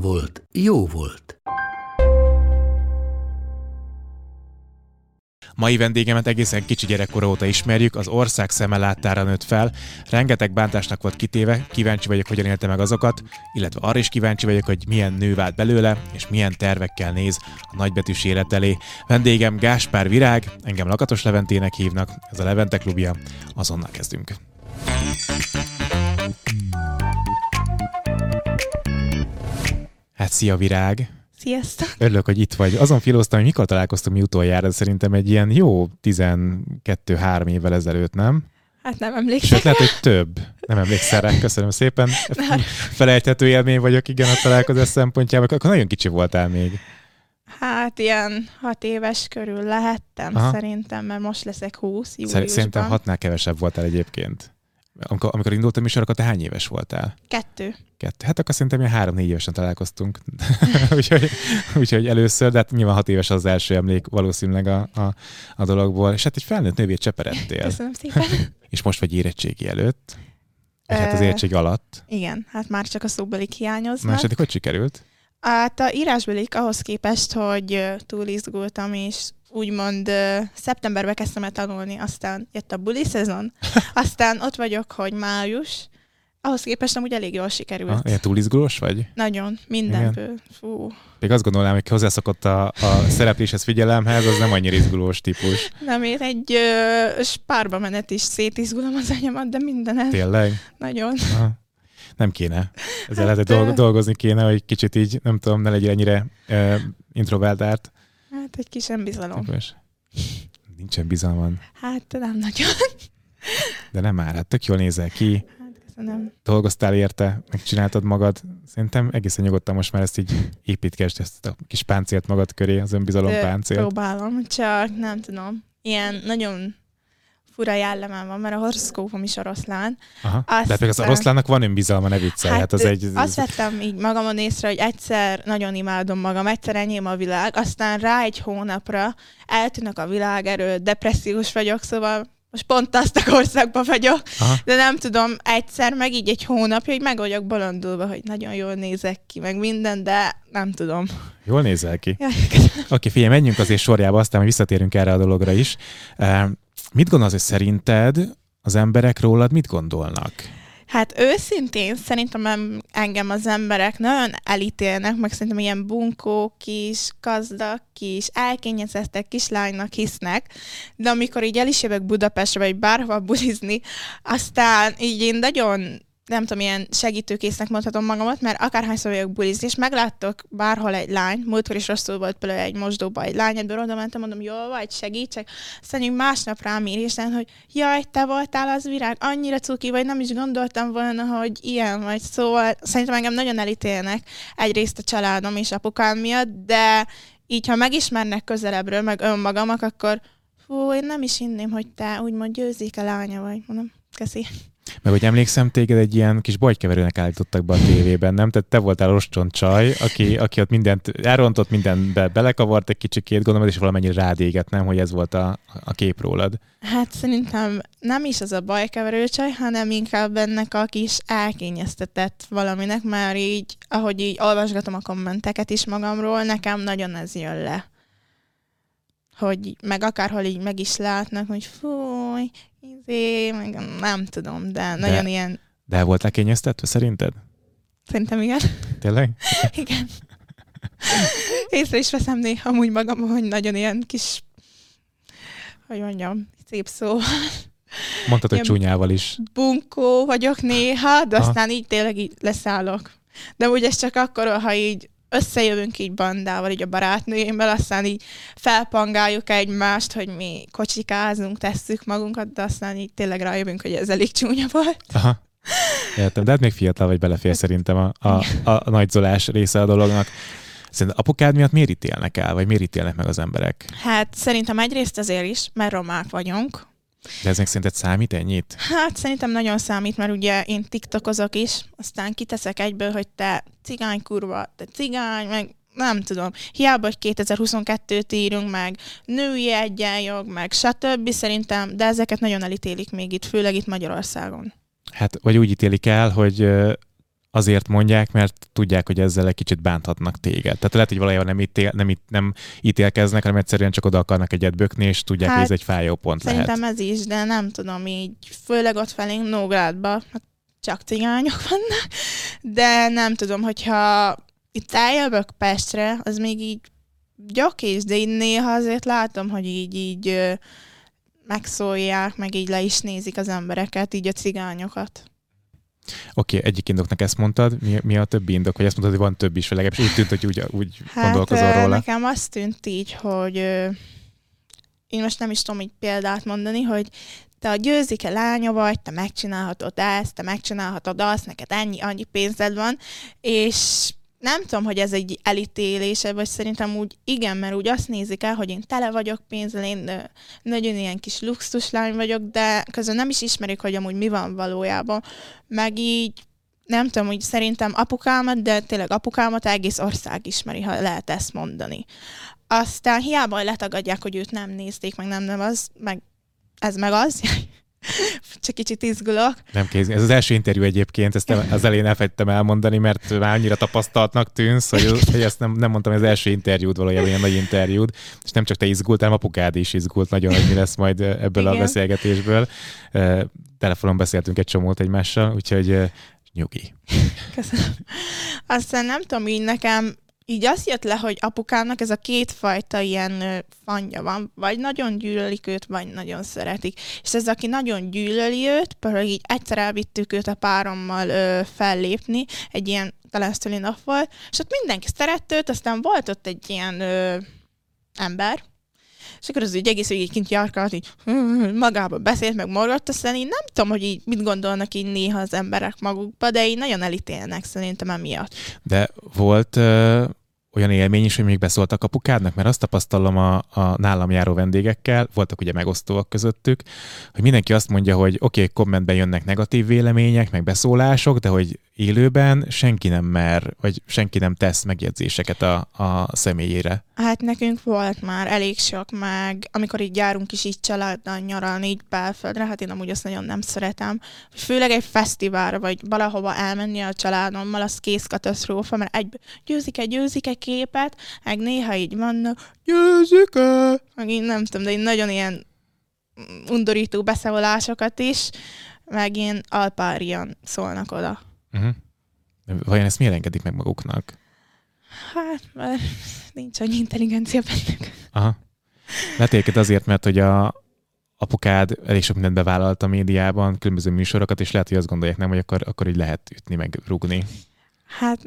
volt, jó volt. Mai vendégemet egészen kicsi gyerekkora óta ismerjük, az ország szeme láttára nőtt fel, rengeteg bántásnak volt kitéve, kíváncsi vagyok, hogyan élte meg azokat, illetve arra is kíváncsi vagyok, hogy milyen nő vált belőle, és milyen tervekkel néz a nagybetűs élet elé. Vendégem Gáspár Virág, engem Lakatos Leventének hívnak, ez a Levente klubja, azonnal kezdünk. Hát szia Virág! Sziasztok! Örülök, hogy itt vagy. Azon filóztam, hogy mikor találkoztunk mi utoljára, de szerintem egy ilyen jó 12-3 évvel ezelőtt, nem? Hát nem emlékszem. Sőt, lehet, hogy több. Nem emlékszel rá, köszönöm szépen. Felejthető élmény vagyok, igen, a találkozás szempontjából. Akkor nagyon kicsi voltál még. Hát ilyen hat éves körül lehettem Aha. szerintem, mert most leszek 20 júliusban. Szerintem hatnál kevesebb voltál egyébként. Amikor, amikor indult a műsor, akkor te hány éves voltál? Kettő. Kettő. Hát akkor szerintem ilyen három-négy évesen találkoztunk. úgyhogy, úgyhogy először, de hát nyilván hat éves az első emlék valószínűleg a, a, a dologból. És hát egy felnőtt nővét cseperedtél. Köszönöm szépen. És most vagy érettségi előtt. És hát az Ö, érettségi alatt. Igen, hát már csak a szóbelik hiányoznak. Eddig hogy sikerült? Hát a írásbelik ahhoz képest, hogy túl izgultam, és úgymond ö, szeptemberben kezdtem el tanulni, aztán jött a buli szezon, aztán ott vagyok, hogy május, ahhoz képest amúgy elég jól sikerült. Ah, ilyen túl izgulós vagy? Nagyon, mindenből. Fú, Még azt gondolnám, hogy hozzászokott a, a szerepléshez figyelemhez, az nem annyira izgulós típus. Nem, én egy ö, spárba menet is szétizgulom az anyamat, de mindenet. Tényleg? Nagyon. Aha. Nem kéne. Ezzel Hát, lehet, dolgozni kéne, hogy kicsit így, nem tudom, ne legyél ennyire introvertált. Hát egy kis önbizalom. Típus. Nincsen bizalman. Hát nem nagyon. De nem már, hát tök jól nézel ki, Hát köszönöm. dolgoztál érte, megcsináltad magad. Szerintem egészen nyugodtan most már ezt így építkezd, ezt a kis páncélt magad köré, az önbizalom Ö, páncélt. Próbálom, csak nem tudom. Ilyen nagyon fura jellemem van, mert a horoszkópom is oroszlán. Aha. De hát még az oroszlánnak van önbizalma, ne viccelj. Hát, hát az egy... Azt vettem így magamon észre, hogy egyszer nagyon imádom magam, egyszer enyém a világ, aztán rá egy hónapra eltűnök a világerő, depressziós vagyok, szóval most pont azt a korszakban vagyok, Aha. de nem tudom, egyszer meg így egy hónapja, hogy meg vagyok bolondulva, hogy nagyon jól nézek ki, meg minden, de nem tudom. Jól nézel ki. Oké, figyelj, menjünk azért sorjába, aztán majd visszatérünk erre a dologra is. Mit gondolsz, hogy szerinted az emberek rólad mit gondolnak? Hát őszintén szerintem em- engem az emberek nagyon elítélnek, meg szerintem ilyen bunkó kis, gazdag kis, elkényezettek kislánynak hisznek, de amikor így el is jövök Budapestre, vagy bárhova bulizni, aztán így én nagyon nem tudom, ilyen segítőkésznek mondhatom magamat, mert akárhányszor vagyok bulizni, és megláttok bárhol egy lány, múltkor is rosszul volt például egy mosdóba egy lány, ebből oda mentem, mondom, jól vagy, segítsek. Aztán másnap rám ír, és hogy jaj, te voltál az virág, annyira cuki vagy, nem is gondoltam volna, hogy ilyen vagy. Szóval szerintem engem nagyon elítélnek egyrészt a családom és apukám miatt, de így, ha megismernek közelebbről, meg önmagamak, akkor fú, én nem is inném, hogy te úgymond győzzék a lánya vagy. Mondom, köszi. Meg hogy emlékszem, téged egy ilyen kis bajkeverőnek állítottak be a tévében, nem? Tehát te voltál roston csaj, aki, aki ott mindent elrontott, mindenbe belekavart egy kicsikét, gondolom, és valamennyire rád éget, nem? Hogy ez volt a, a kép rólad. Hát szerintem nem is az a bajkeverő csaj, hanem inkább ennek a kis elkényeztetett valaminek, már így, ahogy így olvasgatom a kommenteket is magamról, nekem nagyon ez jön le. Hogy meg akárhol így meg is látnak, hogy fúj, izé, meg nem tudom, de nagyon ilyen, De el voltál kényeztetve szerinted? szerintem igen, Tényleg? igen. Észre is veszem néha amúgy magam, hogy nagyon ilyen kis, hogy mondjam, szép szó, Mondtad, hogy csúnyával is. bunkó vagyok néha, de Aha. aztán így tényleg így leszállok. De ugye ez csak akkor, ha így összejövünk így bandával, így a barátnőimmel, aztán így felpangáljuk egymást, hogy mi kocsikázunk, tesszük magunkat, de aztán így tényleg rájövünk, hogy ez elég csúnya volt. Aha. Értem, de hát még fiatal vagy belefér szerintem a, a, a nagyzolás része a dolognak. Szerintem apukád miatt miért ítélnek el, vagy miért ítélnek meg az emberek? Hát szerintem egyrészt azért is, mert romák vagyunk. De ez még szerinted számít ennyit? Hát szerintem nagyon számít, mert ugye én tiktokozok is, aztán kiteszek egyből, hogy te cigány kurva, te cigány, meg nem tudom, hiába, hogy 2022-t írunk, meg női egyenjog, meg stb. szerintem, de ezeket nagyon elítélik még itt, főleg itt Magyarországon. Hát, vagy úgy ítélik el, hogy azért mondják, mert tudják, hogy ezzel egy kicsit bánthatnak téged. Tehát lehet, hogy valójában nem, ítél, nem, itt, nem ítélkeznek, hanem egyszerűen csak oda akarnak egyet bökni, és tudják, hogy ez egy fájó pont Szerintem lehet. ez is, de nem tudom, így főleg ott felénk Nógrádba, hát csak cigányok vannak, de nem tudom, hogyha itt eljövök Pestre, az még így gyakés, de így néha azért látom, hogy így, így megszólják, meg így le is nézik az embereket, így a cigányokat. Oké, okay, egyik indoknak ezt mondtad, mi, mi a többi indok, vagy azt mondtad, hogy van több is, vagy legalábbis úgy tűnt, hogy úgy, úgy gondolkozol ö, róla. nekem azt tűnt így, hogy én most nem is tudom így példát mondani, hogy te a győzike lánya vagy, te megcsinálhatod ezt, te megcsinálhatod azt, neked ennyi, annyi pénzed van, és nem tudom, hogy ez egy elítélése, vagy szerintem úgy igen, mert úgy azt nézik el, hogy én tele vagyok pénzzel, én nagyon ilyen kis luxuslány vagyok, de közben nem is ismerik, hogy amúgy mi van valójában. Meg így nem tudom, hogy szerintem apukámat, de tényleg apukámat egész ország ismeri, ha lehet ezt mondani. Aztán hiába letagadják, hogy őt nem nézték, meg nem, nem az, meg ez meg az. Csak kicsit izgulok. Nem kéz. Ez az első interjú egyébként, ezt az elején elfegytem elmondani, mert már annyira tapasztaltnak tűnsz, hogy, hogy ezt nem, nem mondtam, hogy az első interjúd valójában ilyen nagy interjúd, és nem csak te izgult, hanem apukád is izgult nagyon, hogy mi lesz majd ebből a Igen. beszélgetésből. Eh, Telefonon beszéltünk egy csomót egymással, úgyhogy eh, nyugi. Köszönöm. Aztán nem tudom, így nekem így azt jött le, hogy apukámnak ez a kétfajta ilyen fanya van, vagy nagyon gyűlölik őt, vagy nagyon szeretik. És ez, aki nagyon gyűlöli őt, például így egyszer elvittük őt a párommal ö, fellépni, egy ilyen talán nap volt, és ott mindenki szerette őt, aztán volt ott egy ilyen ö, ember, és akkor az úgy egész végig kint járkált, így magába beszélt, meg morgott, aztán így nem tudom, hogy így mit gondolnak így néha az emberek magukba, de így nagyon elítélnek szerintem emiatt. De volt ö, olyan élmény is, hogy még beszóltak apukádnak, mert azt tapasztalom a, a nálam járó vendégekkel, voltak ugye megosztóak közöttük, hogy mindenki azt mondja, hogy oké, okay, kommentben jönnek negatív vélemények, meg beszólások, de hogy élőben senki nem mer, vagy senki nem tesz megjegyzéseket a, a személyére. Hát nekünk volt már elég sok, meg amikor így járunk is így családdal nyaralni, így belföldre, hát én amúgy azt nagyon nem szeretem. Főleg egy fesztiválra, vagy valahova elmenni a családommal, az kész katasztrófa, mert egy győzik egy győzik egy képet, meg néha így vannak, győzik meg én nem tudom, de én nagyon ilyen undorító beszólásokat is, meg ilyen alpárian szólnak oda. Uh-huh. Vajon ezt miért engedik meg maguknak? Hát, mert nincs annyi intelligencia bennük. Aha. Lehet azért, mert hogy a apukád elég sok mindent bevállalt a médiában, különböző műsorokat, és lehet, hogy azt gondolják nem, hogy akkor, akkor így lehet ütni, meg rúgni. Hát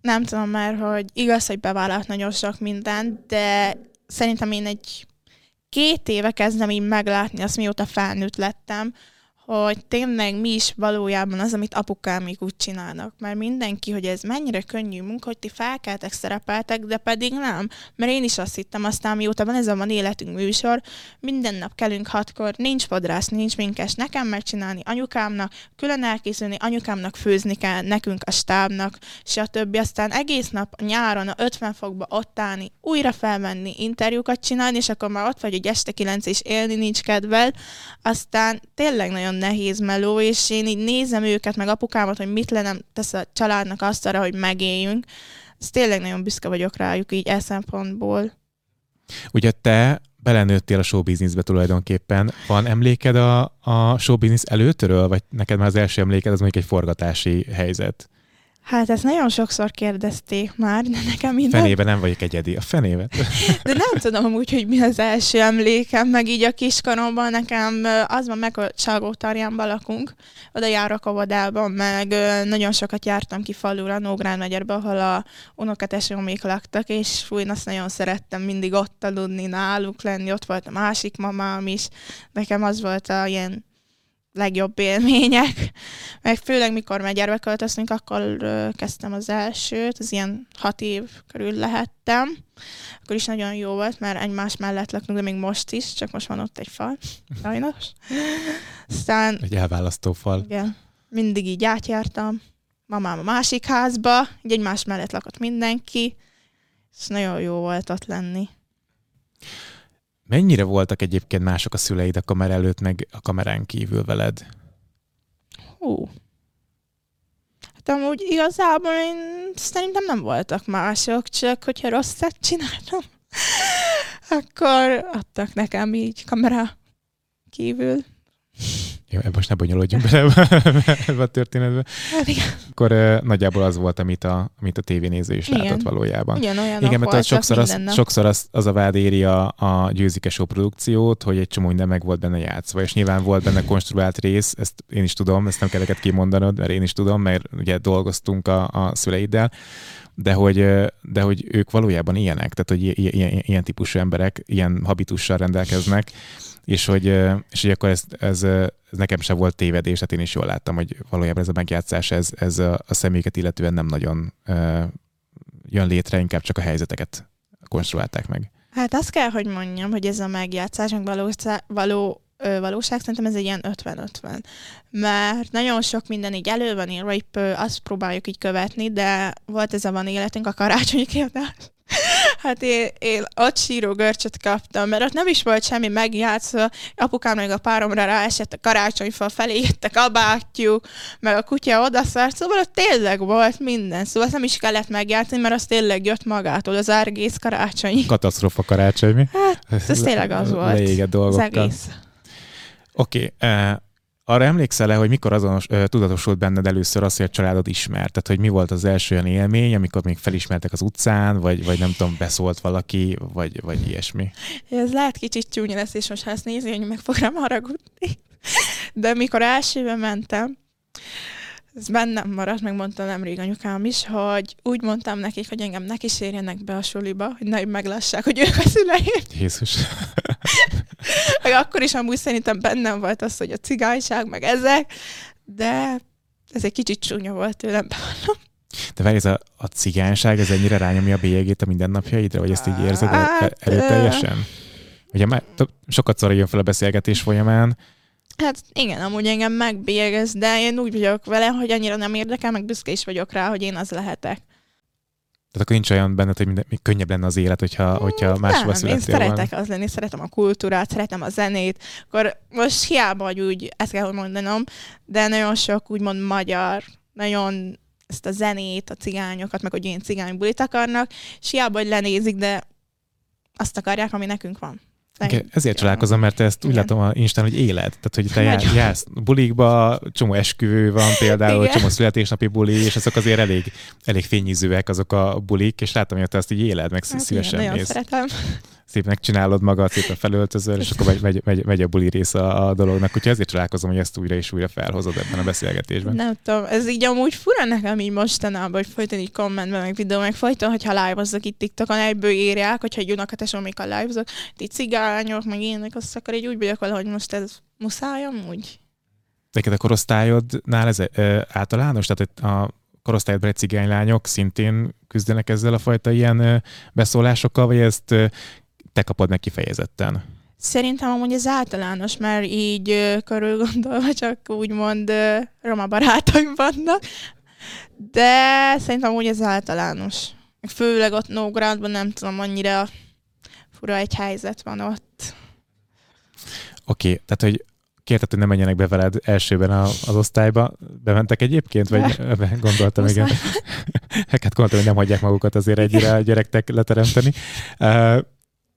nem tudom már, hogy igaz, hogy bevállalt nagyon sok mindent, de szerintem én egy két éve kezdem így meglátni azt, mióta felnőtt lettem, hogy tényleg mi is valójában az, amit apukámik úgy csinálnak. Mert mindenki, hogy ez mennyire könnyű munka, hogy ti felkeltek, szerepeltek, de pedig nem. Mert én is azt hittem, aztán mióta van ez a van életünk műsor, minden nap kelünk hatkor, nincs fodrász, nincs minkes, nekem megcsinálni, anyukámnak, külön elkészülni, anyukámnak főzni kell, nekünk a stábnak, stb. Aztán egész nap nyáron a 50 fokba ott állni, újra felmenni, interjúkat csinálni, és akkor már ott vagy, hogy este 9 és élni nincs kedved. Aztán tényleg nagyon nehéz meló, és én így nézem őket, meg apukámat, hogy mit le tesz a családnak azt arra, hogy megéljünk. Ez tényleg nagyon büszke vagyok rájuk így e szempontból. Ugye te belenőttél a showbizniszbe tulajdonképpen. Van emléked a, a showbiznisz előttről, vagy neked már az első emléked az mondjuk egy forgatási helyzet? Hát ezt nagyon sokszor kérdezték már, de nekem nem, Fenébe nem vagyok egyedi. A fenébe. de nem tudom amúgy, hogy mi az első emlékem, meg így a kiskoromban nekem az van meg, hogy Salgótarjánban lakunk, oda járok a vadában, meg nagyon sokat jártam ki falura, Nógrád megyerbe, ahol a unokatesómék laktak, és fúj, azt nagyon szerettem mindig ott aludni, náluk lenni, ott volt a másik mamám is, nekem az volt a ilyen legjobb élmények, meg főleg mikor megyerbe költöztünk, akkor kezdtem az elsőt, az ilyen hat év körül lehettem. Akkor is nagyon jó volt, mert egymás mellett laktunk, de még most is, csak most van ott egy fal, sajnos. Aztán Egy elválasztó fal. igen, mindig így átjártam. Mamám a másik házba, így egymás mellett lakott mindenki, és nagyon jó volt ott lenni. Mennyire voltak egyébként mások a szüleid a kamera előtt, meg a kamerán kívül veled? Hú. Hát amúgy igazából én szerintem nem voltak mások, csak hogyha rosszat csináltam, akkor adtak nekem így kamera kívül. Jó, most ne bonyolódjunk bele ebbe a történetbe. Hát igen, Akkor uh, nagyjából az volt, amit a, amit a tévénéző is Igen. látott valójában. ugyanolyanok Igen, mert az voltak sokszor, az, nap. sokszor az, az a vád éri a, a győzike show produkciót, hogy egy csomó minden meg volt benne játszva, és nyilván volt benne konstruált rész, ezt én is tudom, ezt nem kell neked kimondanod, mert én is tudom, mert ugye dolgoztunk a, a szüleiddel, de hogy, de hogy ők valójában ilyenek, tehát hogy i- i- ilyen, ilyen típusú emberek ilyen habitussal rendelkeznek, és hogy, és hogy akkor ez, ez, ez nekem sem volt tévedés, tehát én is jól láttam, hogy valójában ez a megjátszás, ez, ez a, a személyeket illetően nem nagyon jön létre, inkább csak a helyzeteket konstruálták meg. Hát azt kell, hogy mondjam, hogy ez a megjátszás, meg való, ö, valóság, szerintem ez egy ilyen 50-50. Mert nagyon sok minden így elő van írva, azt próbáljuk így követni, de volt ez a van életünk, a karácsonyi kiadás. Hát én, én ott síró görcsöt kaptam, mert ott nem is volt semmi megjátszva. Apukám meg a páromra ráesett a karácsonyfa felé, jött a kabátjuk, meg a kutya odaszart, szóval ott tényleg volt minden. Szóval azt nem is kellett megjátszani, mert az tényleg jött magától, az egész karácsonyi. Katasztrofa karácsony, mi? Hát, ez tényleg az volt. Leégett Az dolgokkal. egész. Oké, okay, arra emlékszel-e, hogy mikor azonos, uh, tudatosult benned először az, hogy a családod ismert? Tehát, hogy mi volt az első olyan élmény, amikor még felismertek az utcán, vagy, vagy nem tudom, beszólt valaki, vagy, vagy ilyesmi? Ez lehet kicsit csúnya lesz, és most ha ezt nézi, hogy meg fog rám haragudni. De mikor elsőbe mentem, ez bennem maradt, megmondta nemrég anyukám is, hogy úgy mondtam nekik, hogy engem ne kísérjenek be a suliba, hogy ne meglássák, hogy ők a szüleim. Jézus. Meg akkor is amúgy szerintem bennem volt az, hogy a cigányság, meg ezek, de ez egy kicsit csúnya volt tőlem. De várj, ez a, a cigányság, ez ennyire rányomja a bélyegét a mindennapjaidra, vagy ezt így érzed Hát, erőteljesen? Ugye már sokat szor jön fel a beszélgetés folyamán, Hát igen, amúgy engem megbélyegez, de én úgy vagyok vele, hogy annyira nem érdekel, meg büszke is vagyok rá, hogy én az lehetek. Tehát akkor nincs olyan benned, hogy minden, könnyebb lenne az élet, hogyha, hogyha máshova nem, én születtél volna. szeretek az lenni, szeretem a kultúrát, szeretem a zenét, akkor most hiába, hogy úgy, ezt kell hogy mondanom, de nagyon sok úgymond magyar, nagyon ezt a zenét, a cigányokat, meg hogy én cigány bulit akarnak, és hiába, hogy lenézik, de azt akarják, ami nekünk van. Igen, ezért csodálkozom, mert te ezt úgy Igen. látom a Instán, hogy éled. Tehát, hogy te Nagyon. jársz bulikba, csomó esküvő van például, Igen. csomó születésnapi buli, és azok azért elég, elég fényűzőek azok a bulik, és látom, hogy te ezt így éled, meg Hát szívesen igen, nagyon mész. szeretem. Szépen csinálod magad, szépen felöltözöl, és akkor megy, megy, megy, megy a buli része a, dolognak. Úgyhogy ezért csodálkozom, hogy ezt újra és újra felhozod ebben a beszélgetésben. Nem tudom, ez így amúgy fura nekem így mostanában, hogy folyton így kommentben, meg videó, meg folyton, hogyha live-ozzak itt TikTokon, egyből írják, hogyha egy unokatesom, amikor live-ozok, ti cigányok, meg ilyenek, azt akkor így úgy vagyok vele, hogy most ez muszáj amúgy. Neked a korosztályodnál ez ö, általános? Tehát itt a korosztályodban egy cigánylányok szintén küzdenek ezzel a fajta ilyen beszólásokkal, vagy ezt te kapod meg kifejezetten? Szerintem amúgy ez általános, mert így ö, körül gondolva csak úgymond roma barátaim vannak, de szerintem amúgy ez általános. Főleg ott Nógrádban nem tudom, annyira fura egy helyzet van ott. Oké, okay, tehát hogy kérted, hogy ne menjenek be veled elsőben a, az osztályba. Bementek egyébként? Vagy be, gondoltam, igen. hát gondoltam, hogy nem hagyják magukat azért egyre a gyerektek leteremteni. Uh,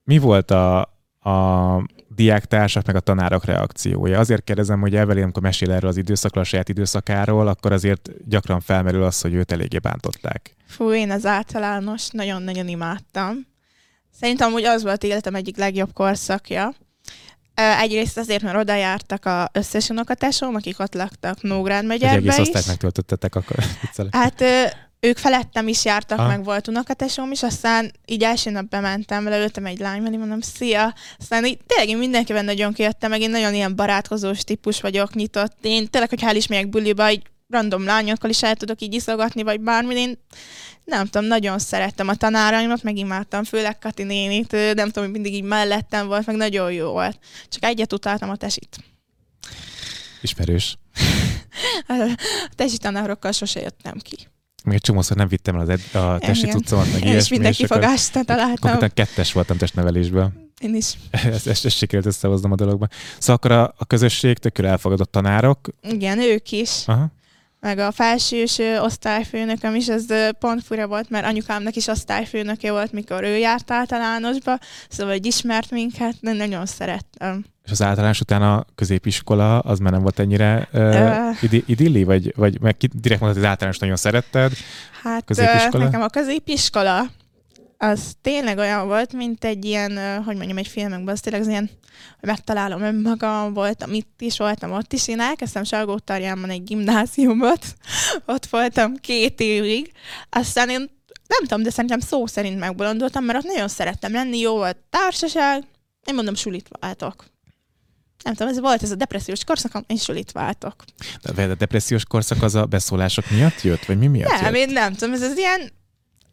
mi volt a, a diáktársak meg a tanárok reakciója? Azért kérdezem, hogy Evelyn, amikor mesél erről az időszakról, a saját időszakáról, akkor azért gyakran felmerül az, hogy őt eléggé bántották. Fú, én az általános nagyon-nagyon imádtam. Szerintem úgy az volt életem egyik legjobb korszakja. Egyrészt azért, mert oda jártak a összes unokatásom, akik ott laktak Nógrád Egy megyerbe egész osztályt megtöltöttetek, akkor. Hát ők felettem is jártak, Aha. meg volt unokatesóm is, aztán így első nap bementem, leültem egy lány mellé, mondom, szia! Aztán így tényleg én mindenkivel nagyon kijöttem, meg én nagyon ilyen barátkozós típus vagyok, nyitott. Én tényleg, hogy hál' is megyek buliba, így random lányokkal is el tudok így iszogatni, vagy bármi, én nem tudom, nagyon szerettem a tanáraimat, meg imádtam, főleg Kati nénit, nem tudom, hogy mindig így mellettem volt, meg nagyon jó volt. Csak egyet utáltam a tesit. Ismerős. A tesi tanárokkal sose jöttem ki. Még egy csomószor nem vittem el az ed- a testi cuccomat, meg ilyesmi. minden és akkor kifogást találtam. Konkrétan kettes voltam testnevelésben. Én is. ezt, ezt, ezt sikerült összehoznom a dologba. Szóval akkor a, a közösség tökül elfogadott tanárok. Igen, ők is. Aha. Meg a felsős osztályfőnököm is, ez pont fura volt, mert anyukámnak is osztályfőnöke volt, mikor ő járt általánosba, szóval hogy ismert minket, de nagyon szerettem. És az általános után a középiskola, az már nem volt ennyire uh, idi- idilli, vagy, vagy meg ki, direkt mondtad, hogy az általános nagyon szeretted. Hát Középiskola? nekem a középiskola az tényleg olyan volt, mint egy ilyen, hogy mondjam, egy filmekben, az tényleg az ilyen, hogy megtalálom önmagam, voltam itt is, voltam ott is. Én elkezdtem Salgótarjánban egy gimnáziumot, ott voltam két évig, aztán én nem tudom, de szerintem szó szerint megbolondultam, mert ott nagyon szerettem lenni, jó volt társaság, én mondom, sulit váltok. Nem tudom, ez volt ez a depressziós korszakom, én sulit váltok. De a depressziós korszak az a beszólások miatt jött, vagy mi miatt Nem, jött? én nem tudom, ez az ilyen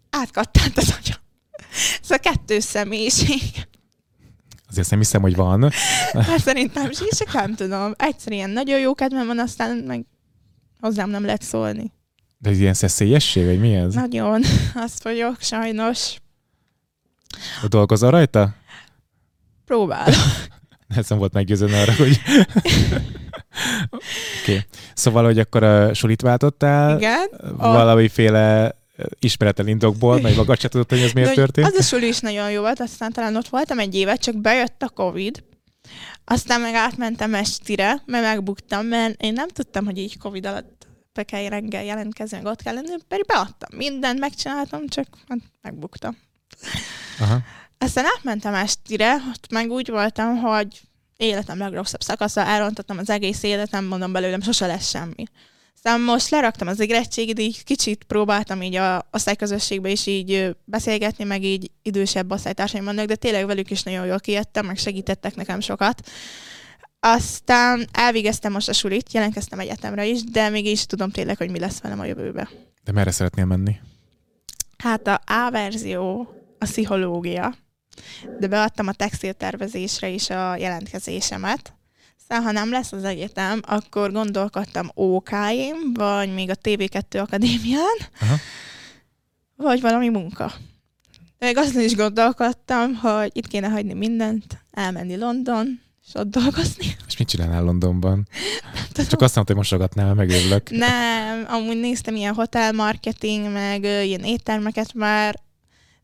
átkattant az agyam. Ez a kettős személyiség. Azért nem hiszem, hogy van. Hát szerintem is, csak nem tudom. Egyszer ilyen nagyon jó kedvem van, aztán meg hozzám nem lehet szólni. De ez ilyen szeszélyesség, vagy mi ez? Nagyon, azt vagyok, sajnos. Dolgozol rajta? Próbálom. Nem volt meggyőződni arra, hogy... Oké. Okay. Szóval, hogy akkor a sulit váltottál, Igen. valamiféle ismeretlen indokból, meg magad se tudod, hogy ez miért De történt? Az a suli is nagyon jó volt, aztán talán ott voltam egy évet, csak bejött a Covid, aztán meg átmentem estire, mert megbuktam, mert én nem tudtam, hogy így Covid alatt be kell reggel jelentkezni, meg ott kell lenni, pedig beadtam mindent, megcsináltam, csak hát megbuktam. Aha. Aztán átmentem estire, ott meg úgy voltam, hogy életem legrosszabb szakasza, elrontottam az egész életem, mondom belőlem, sose lesz semmi. Aztán most leraktam az érettségit, így kicsit próbáltam így a osztályközösségbe is így beszélgetni, meg így idősebb osztálytársaim vannak, de tényleg velük is nagyon jól kijöttem, meg segítettek nekem sokat. Aztán elvégeztem most a sulit, jelentkeztem egyetemre is, de még is tudom tényleg, hogy mi lesz velem a jövőbe. De merre szeretnél menni? Hát a A verzió a pszichológia, de beadtam a textiltervezésre is a jelentkezésemet. Aztán, ha nem lesz az egyetem, akkor gondolkodtam OK-n, vagy még a TV2 Akadémián, Aha. vagy valami munka. De még azon is gondolkodtam, hogy itt kéne hagyni mindent, elmenni London, és ott dolgozni. És mit csinálnál Londonban? Csak azt mondtam, hogy mosogatnál, megörülök. Nem, amúgy néztem ilyen hotel marketing, meg ilyen éttermeket már,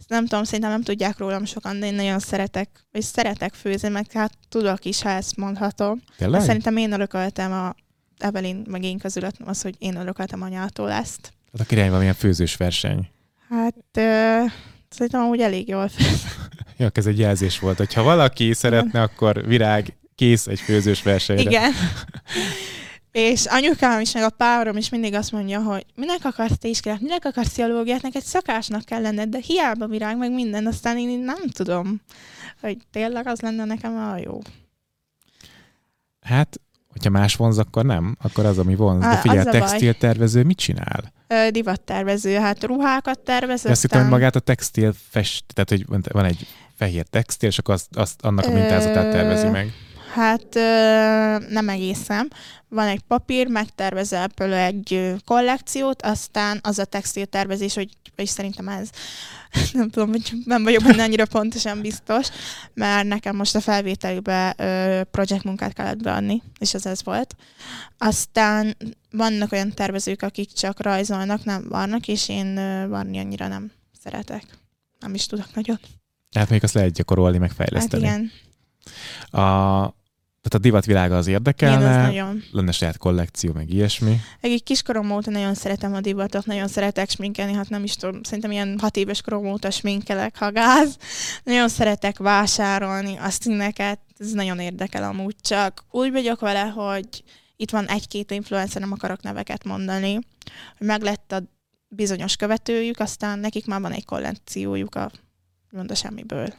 nem tudom, szerintem nem tudják rólam sokan, de én nagyon szeretek, és szeretek főzni, meg hát tudok is, ha ezt mondhatom. Tényleg? szerintem én örököltem a Evelyn meg én közülött az, hogy én örököltem anyától ezt. Hát akkor irány valamilyen főzős verseny. Hát ö, szerintem amúgy elég jól főz. Ja, ez egy jelzés volt, hogy ha valaki szeretne, akkor virág, kész egy főzős versenyre. Igen. És anyukám is, meg a párom is mindig azt mondja, hogy minek akarsz te iskolát, minek akarsz pszichológiát, neked szakásnak kell lenned, de hiába virág, meg minden, aztán én nem tudom, hogy tényleg az lenne nekem a jó. Hát, hogyha más vonz, akkor nem, akkor az, ami vonz. De figyelj, a textiltervező mit csinál? Ö, Divattervező, hát ruhákat tervez, Azt hittem, hogy magát a textil fest, tehát hogy van egy fehér textil, és akkor azt, azt annak a mintázatát tervezi meg. Hát nem egészen. Van egy papír, megtervezel például egy kollekciót, aztán az a textil tervezés, hogy és szerintem ez, nem tudom, hogy nem vagyok benne annyira pontosan biztos, mert nekem most a felvételükbe ö, projekt munkát kellett beadni, és az ez volt. Aztán vannak olyan tervezők, akik csak rajzolnak, nem varnak, és én varni annyira nem szeretek. Nem is tudok nagyon. Tehát még azt lehet gyakorolni, meg Hát fejleszteni. igen, A, tehát a divatvilága az igen, érdekelne, az nagyon. lenne saját kollekció, meg ilyesmi. Egy kiskorom óta nagyon szeretem a divatot, nagyon szeretek sminkelni, hát nem is tudom, szerintem ilyen hat éves korom óta sminkelek, ha gáz. Nagyon szeretek vásárolni a színeket, ez nagyon érdekel amúgy, csak úgy vagyok vele, hogy itt van egy-két influencer, nem akarok neveket mondani, hogy meg lett a bizonyos követőjük, aztán nekik már van egy kollekciójuk a mond a semmiből.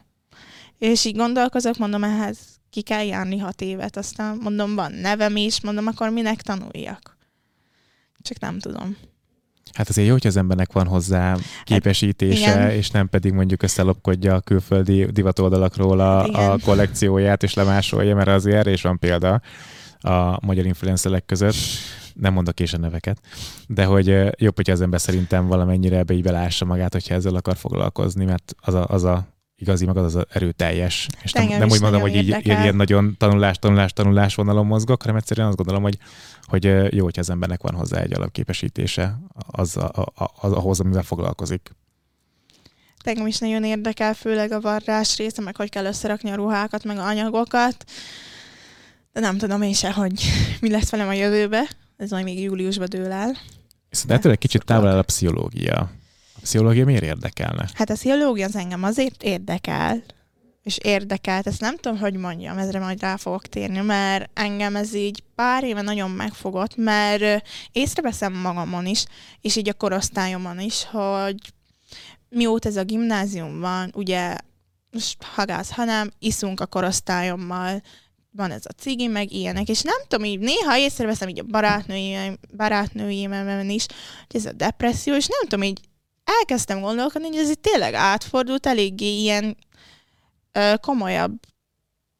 És így gondolkozok, mondom, ehhez ki kell járni hat évet, aztán mondom, van nevem is, mondom, akkor minek tanuljak. Csak nem tudom. Hát azért jó, hogy az embernek van hozzá képesítése, hát, és nem pedig mondjuk összelopkodja a külföldi divatoldalakról a, a kollekcióját, és lemásolja, mert azért erre is van példa a magyar influencerek között. Nem mondok és a neveket, de hogy jobb, hogy az ember szerintem valamennyire ebbe így belássa magát, hogyha ezzel akar foglalkozni, mert az a, az a igazi magad az erőteljes. És nem, nem úgy mondom, hogy így ilyen nagyon tanulás, tanulás, tanulás vonalon mozgok, hanem egyszerűen azt gondolom, hogy, hogy jó, hogyha az embernek van hozzá egy alapképesítése az, a, a, az, ahhoz, amivel foglalkozik. Engem is nagyon érdekel, főleg a varrás része, meg hogy kell összerakni a ruhákat, meg a anyagokat. De nem tudom én se, hogy mi lesz velem a jövőbe. Ez majd még júliusban dől el. Viszont ettől egy kicsit távol el a pszichológia. A pszichológia miért érdekelne? Hát a pszichológia az engem azért érdekel, és érdekelt, ezt nem tudom, hogy mondjam, ezre majd rá fogok térni, mert engem ez így pár éve nagyon megfogott, mert észreveszem magamon is, és így a korosztályomon is, hogy mióta ez a gimnázium van, ugye most hagász, hanem iszunk a korosztályommal, van ez a cigi, meg ilyenek, és nem tudom, így néha észreveszem így a barátnőim, barátnőimben is, hogy ez a depresszió, és nem tudom, így elkezdtem gondolkodni, hogy ez itt tényleg átfordult eléggé ilyen ö, komolyabb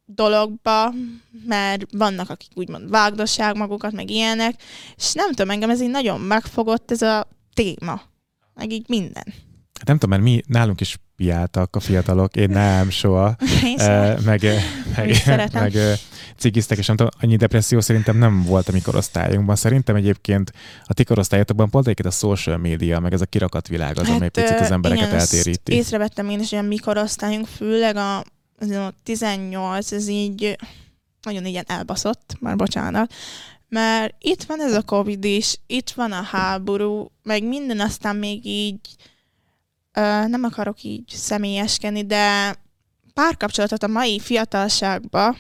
dologba, mert vannak, akik úgymond vágdosság magukat, meg ilyenek, és nem tudom, engem ez így nagyon megfogott ez a téma, meg így minden. Hát nem tudom, mert mi nálunk is piáltak a fiatalok, én nem, soha. Én e, meg, meg, meg, cigiztek, és nem tudom, annyi depresszió szerintem nem volt a mi korosztályunkban. Szerintem egyébként a ti korosztályotokban pont egyébként a social media, meg ez a kirakat világ az, hát, amely picit az embereket igen, eltéríti. Észrevettem én is, hogy a mi korosztályunk, főleg a, a 18, ez így nagyon ilyen elbaszott, már bocsánat, mert itt van ez a Covid is, itt van a háború, meg minden aztán még így nem akarok így személyeskedni, de párkapcsolatot a mai fiatalságban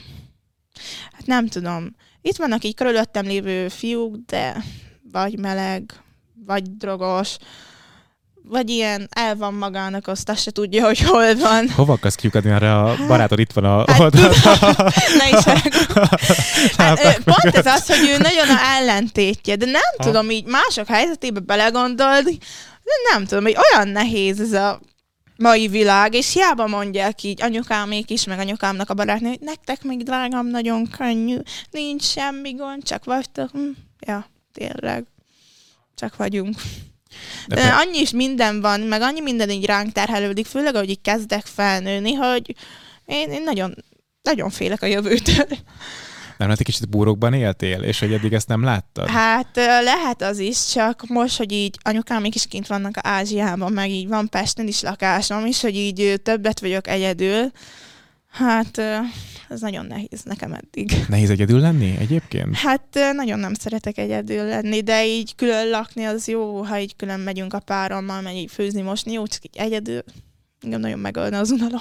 Hát nem tudom. Itt vannak így körülöttem lévő fiúk, de vagy meleg, vagy drogos, vagy ilyen el van magának, azt azt se tudja, hogy hol van. Hova akarsz kiukadni, erre a hát, barátod itt van a hát, oldalon? ne is hát, Pont ez az, hogy ő nagyon a ellentétje, de nem ha. tudom így mások helyzetébe belegondolni, de nem tudom, hogy olyan nehéz ez a mai világ, és hiába mondják így anyukámék is, meg anyukámnak a barátnő, hogy nektek még drágám nagyon könnyű, nincs semmi gond, csak vagytok. Hm, ja, tényleg, csak vagyunk. De, De annyi is minden van, meg annyi minden így ránk terhelődik, főleg, ahogy így kezdek felnőni, hogy én, én nagyon, nagyon félek a jövőtől. Nem, hát egy kicsit búrokban éltél, és hogy eddig ezt nem láttad? Hát lehet az is, csak most, hogy így anyukám is kint vannak Ázsiában, meg így van Pesten is lakásom is, hogy így többet vagyok egyedül, hát ez nagyon nehéz nekem eddig. Nehéz egyedül lenni egyébként? Hát nagyon nem szeretek egyedül lenni, de így külön lakni az jó, ha így külön megyünk a párommal, megy így főzni, mosni, jó, csak így egyedül engem nagyon megölne az unalom.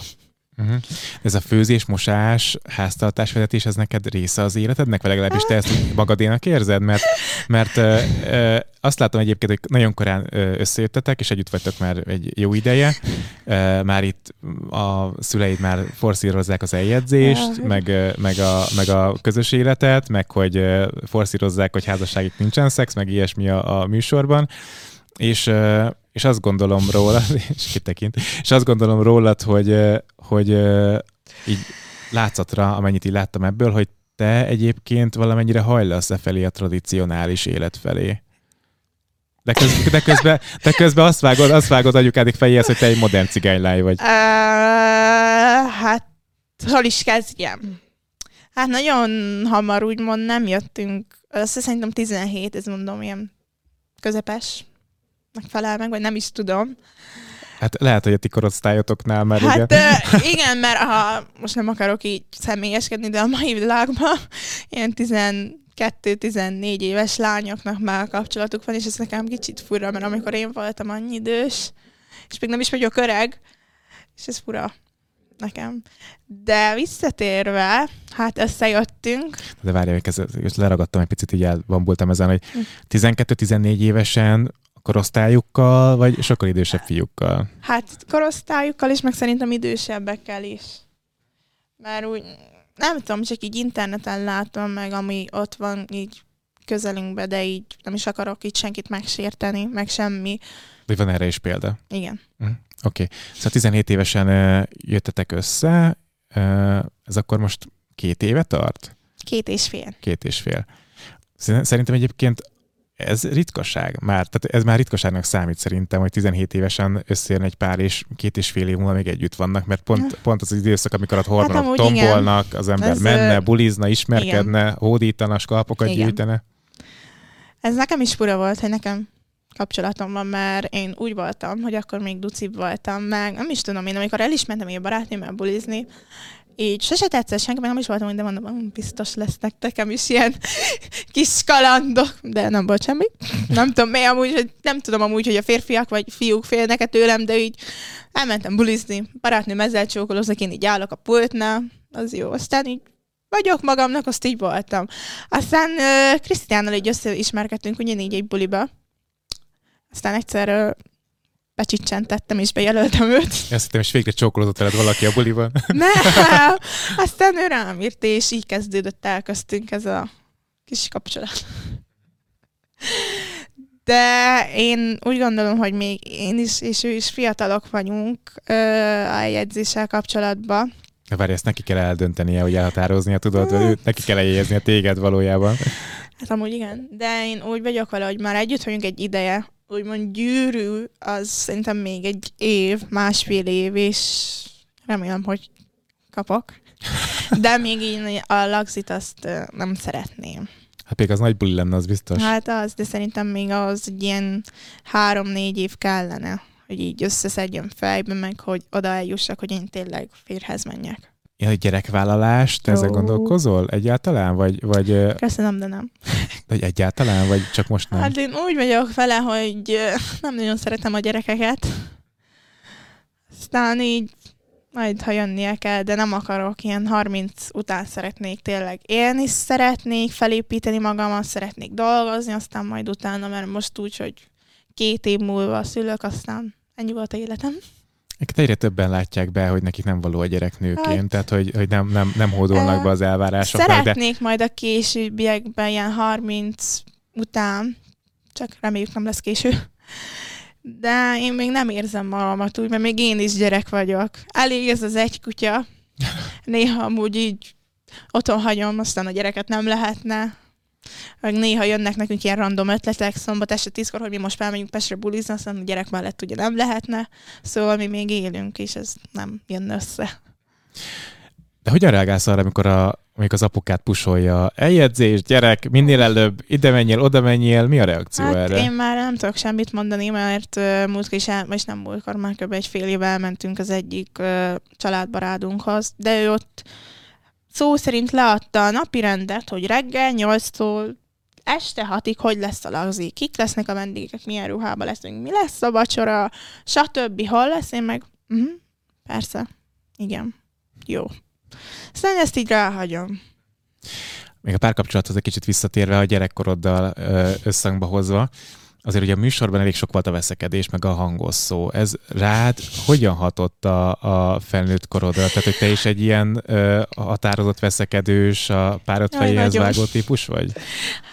Uh-huh. Ez a főzés, mosás, háztartásvezetés, ez neked része az életednek, vagy legalábbis te ezt magadénak érzed? Mert, mert ö, ö, azt látom egyébként, hogy nagyon korán összejöttetek, és együtt vagytok már egy jó ideje. Ö, már itt a szüleid már forszírozzák az eljegyzést, meg, meg, a, meg a közös életet, meg hogy forszírozzák, hogy házasságig nincsen szex, meg ilyesmi a, a műsorban. És és azt gondolom róla, és kitekint, és azt gondolom rólad, hogy, hogy így látszatra, amennyit így láttam ebből, hogy te egyébként valamennyire hajlasz e felé a tradicionális élet felé. De, köz, de, közben, de közben azt vágod, azt vágod anyukádik fejéhez, hogy te egy modern cigánylány vagy. Uh, hát, hol is kezdjem? Hát nagyon hamar úgymond nem jöttünk, azt szerintem 17, ez mondom, ilyen közepes megfelel meg, vagy nem is tudom. Hát lehet, hogy a ti korosztályotoknál már hát, igen. Uh, igen, mert ha most nem akarok így személyeskedni, de a mai világban ilyen 12-14 éves lányoknak már kapcsolatuk van, és ez nekem kicsit fura, mert amikor én voltam annyi idős, és még nem is vagyok öreg, és ez fura nekem. De visszatérve, hát összejöttünk. De várjál, ezt leragadtam egy picit, így elbambultam ezen, hogy 12-14 hm. évesen A korosztályukkal, vagy sokkal idősebb fiúkkal? Hát korosztályukkal is, meg szerintem idősebbekkel is. Mert úgy, nem tudom, csak így interneten látom meg, ami ott van így közelünkbe, de így nem is akarok itt senkit megsérteni, meg semmi. Vagy van erre is példa? Igen. Oké. Okay. Szóval 17 évesen uh, jöttetek össze, uh, ez akkor most két éve tart? Két és fél. Két és fél. Szerintem egyébként ez ritkaság már, tehát ez már ritkaságnak számít szerintem, hogy 17 évesen összejön egy pár, és két és fél év múlva még együtt vannak, mert pont, pont az, időszak, amikor a hormonok hát, tombolnak, igen. az ember ez, menne, bulizna, ismerkedne, igen. hódítana, skalpokat igen. gyűjtene. Ez nekem is fura volt, hogy nekem kapcsolatom van, mert én úgy voltam, hogy akkor még ducib voltam, meg nem is tudom én, amikor el is mentem a barátnőmmel bulizni, így sose tetszett senki, meg nem is voltam, de mondom, hm, biztos lesznek nekem is ilyen kis kalandok, de nem volt semmi. Nem tudom mi amúgy, hogy nem tudom amúgy, hogy a férfiak vagy fiúk félnek -e tőlem, de így elmentem bulizni, barátnőm ezzel csókolóznak, én így állok a pultnál, az jó. Aztán így vagyok magamnak, azt így voltam. Aztán uh, Krisztiánnal így összeismerkedtünk ugyanígy egy buliba. Aztán egyszer uh, becsicsentettem és bejelöltem őt. Azt hittem, és végre csókolózott veled valaki a buliban. Nem, aztán ő rám írt, és így kezdődött el köztünk ez a kis kapcsolat. De én úgy gondolom, hogy még én is, és ő is fiatalok vagyunk ö, a jegyzéssel kapcsolatban. De várj, ezt neki kell eldöntenie, hogy elhatároznia, tudod, hogy őt neki kell eljelzni a téged valójában. Hát amúgy igen, de én úgy vagyok vele, hogy már együtt vagyunk egy ideje, úgymond gyűrű, az szerintem még egy év, másfél év, és remélem, hogy kapok. De még én a lagzit azt nem szeretném. Hát még az nagy buli lenne, az biztos. Hát az, de szerintem még az egy ilyen három-négy év kellene, hogy így összeszedjem fejbe, meg hogy oda eljussak, hogy én tényleg férhez menjek. Ja, gyerekvállalás, te ezen gondolkozol egyáltalán? Vagy, vagy, Köszönöm, de nem. Vagy egyáltalán, vagy csak most nem? Hát én úgy vagyok vele, hogy nem nagyon szeretem a gyerekeket. Aztán így majd, ha jönnie kell, de nem akarok, ilyen 30 után szeretnék tényleg élni, szeretnék felépíteni magamat, szeretnék dolgozni, aztán majd utána, mert most úgy, hogy két év múlva szülök, aztán ennyi volt a életem. Egyre többen látják be, hogy nekik nem való a gyerek nőként, hát, tehát hogy, hogy nem, nem, nem hódolnak be az elvárásoknak. Szeretnék de... majd a későbbiekben, ilyen 30 után, csak reméljük nem lesz késő. De én még nem érzem magamat úgy, mert még én is gyerek vagyok. Elég ez az egy kutya. Néha amúgy így otthon hagyom, aztán a gyereket nem lehetne meg néha jönnek nekünk ilyen random ötletek szombat este tízkor, hogy mi most felmegyünk Pestre bulizni, aztán a gyerek mellett ugye nem lehetne, szóval mi még élünk, és ez nem jön össze. De hogyan reagálsz arra, amikor a, amikor az apukát pusolja? Eljegyzés, gyerek, minél előbb, ide menjél, oda menjél, mi a reakció hát erre? Én már nem tudok semmit mondani, mert uh, múltkor is, el, és nem múltkor, már kb. egy fél éve elmentünk az egyik uh, családbarádunkhoz, de ő ott szó szerint leadta a napi rendet, hogy reggel 8-tól este hatig hogy lesz a lagzi, kik lesznek a vendégek, milyen ruhában leszünk, mi lesz a vacsora, stb. Hol lesz, én meg, uh-huh, persze, igen, jó. Aztán ezt így ráhagyom. Még a párkapcsolathoz egy kicsit visszatérve, a gyerekkoroddal összhangba hozva, azért ugye a műsorban elég sok volt a veszekedés, meg a hangos szó. Ez rád hogyan hatott a, a felnőtt korodra? Tehát, hogy te is egy ilyen ö, határozott veszekedős, a párod fejéhez vágó típus vagy?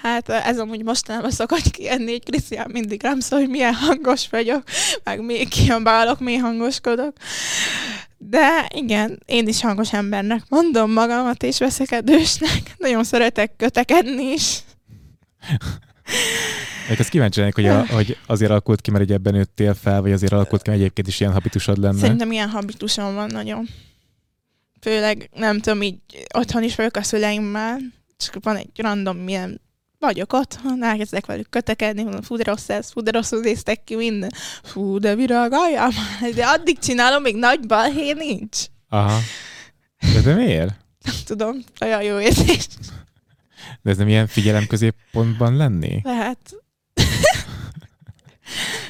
Hát ez amúgy mostanában szokott kijönni, hogy Krisztián mindig rám szól, hogy milyen hangos vagyok, meg még kiabálok, mi hangoskodok. De igen, én is hangos embernek mondom magamat, és veszekedősnek. Nagyon szeretek kötekedni is. Még azt kíváncsi lennék, hogy, a, hogy azért alakult ki, mert egy ebben nőttél fel, vagy azért alakult ki, mert egyébként is ilyen habitusod lenne? Szerintem ilyen habitusom van nagyon. Főleg, nem tudom, így otthon is vagyok a szüleimmel, csak van egy random milyen vagyok otthon, elkezdek velük kötekedni, mondom, fú, de rossz ez, fú, de rosszul néztek ki minden. Fú, de virágaljam. De addig csinálom, még nagy balhé nincs. Aha. De, de miért? Nem tudom, olyan jó érzés. De ez nem ilyen figyelemközéppontban lenni? Lehet.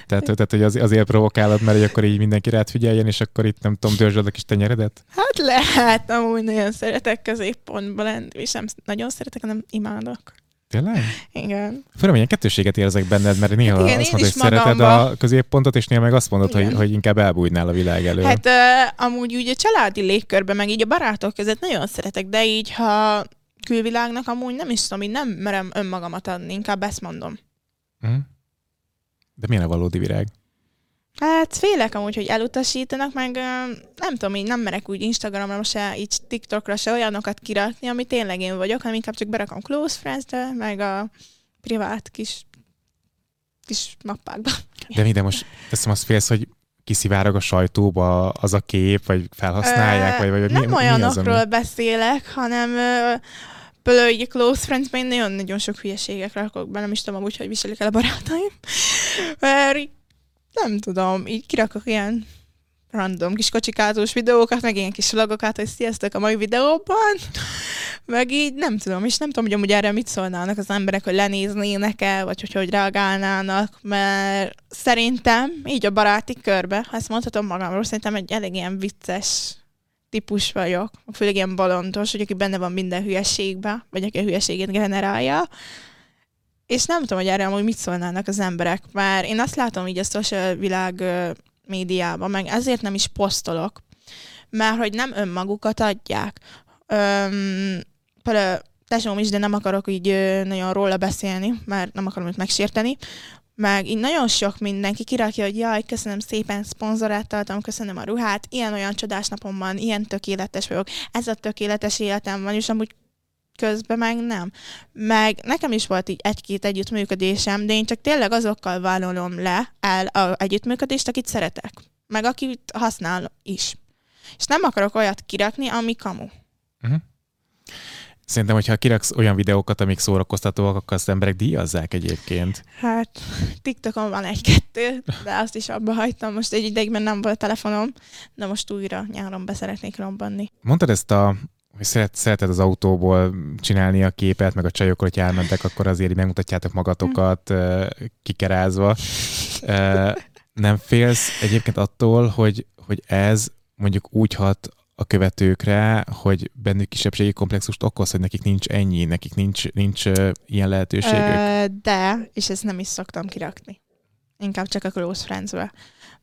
Tehát, tehát, hogy az, azért provokálod, mert hogy akkor így mindenki rád figyeljen, és akkor itt nem tudom, dörzsöd a kis tenyeredet? Hát lehet, amúgy nagyon szeretek középpontban lenni, és nem nagyon szeretek, hanem imádok. Tényleg? Igen. Főleg ilyen kettőséget érzek benned, mert néha Hát igen, azt mondod, hogy szereted a középpontot, és néha meg azt mondod, hogy, Igen. hogy inkább elbújnál a világ elől. Hát uh, amúgy úgy a családi légkörben, meg így a barátok között nagyon szeretek, de így, ha külvilágnak amúgy nem is tudom, így nem merem önmagamat adni, inkább ezt mondom. Mhm. De milyen a valódi virág? Hát félek amúgy, hogy elutasítanak, meg ö, nem tudom, így nem merek úgy Instagramra se, így TikTokra se olyanokat kirakni, ami tényleg én vagyok, hanem inkább csak berakom close friends meg a privát kis, kis mappákba. De minden most teszem azt félsz, hogy kiszivárog a sajtóba az a kép, vagy felhasználják, vagy, vagy Ö, mi, Nem mi az, olyanokról ami... beszélek, hanem ö, például így a close friends én nagyon-nagyon sok hülyeséget rakok be, nem is tudom amúgy, hogy viselik el a barátaim. Mert így nem tudom, így kirakok ilyen random kis kocsikázós videókat, meg ilyen kis vlogokat, hogy sziasztok a mai videóban, meg így nem tudom, és nem tudom, hogy amúgy erre mit szólnának az emberek, hogy lenéznének el, vagy hogy hogy reagálnának, mert szerintem így a baráti körbe, ha ezt mondhatom magamról, szerintem egy elég ilyen vicces típus vagyok, főleg ilyen balontos, hogy aki benne van minden hülyeségbe, vagy aki a hülyeségét generálja, és nem tudom, hogy erre amúgy mit szólnának az emberek, mert én azt látom így a social világ médiában, meg ezért nem is posztolok, mert hogy nem önmagukat adják. Öm, például tesóm is, de nem akarok így nagyon róla beszélni, mert nem akarom őt megsérteni, meg így nagyon sok mindenki kirakja, hogy jaj, köszönöm szépen, szponzoráltaltam, köszönöm a ruhát, ilyen-olyan csodás napom van, ilyen tökéletes vagyok, ez a tökéletes életem van, és amúgy közben meg nem. Meg nekem is volt így egy-két együttműködésem, de én csak tényleg azokkal vállalom le el a együttműködést, akit szeretek. Meg akit használ is. És nem akarok olyat kirakni, ami kamu. Szerintem, hogyha kiraksz olyan videókat, amik szórakoztatóak, akkor azt emberek díjazzák egyébként. Hát TikTokon van egy-kettő, de azt is abba hagytam. Most egy ideigben nem volt telefonom, de most újra nyáron be szeretnék robbanni. Mondtad ezt a hogy szeret, szereted az autóból csinálni a képet, meg a csajokkal, hogy elmentek, akkor azért megmutatjátok magatokat ö, kikerázva. Nem félsz egyébként attól, hogy, hogy ez mondjuk úgy hat a követőkre, hogy bennük kisebbségi komplexust okoz, hogy nekik nincs ennyi, nekik nincs, nincs ilyen lehetőségük? Ö, de, és ezt nem is szoktam kirakni. Inkább csak a close friends-be.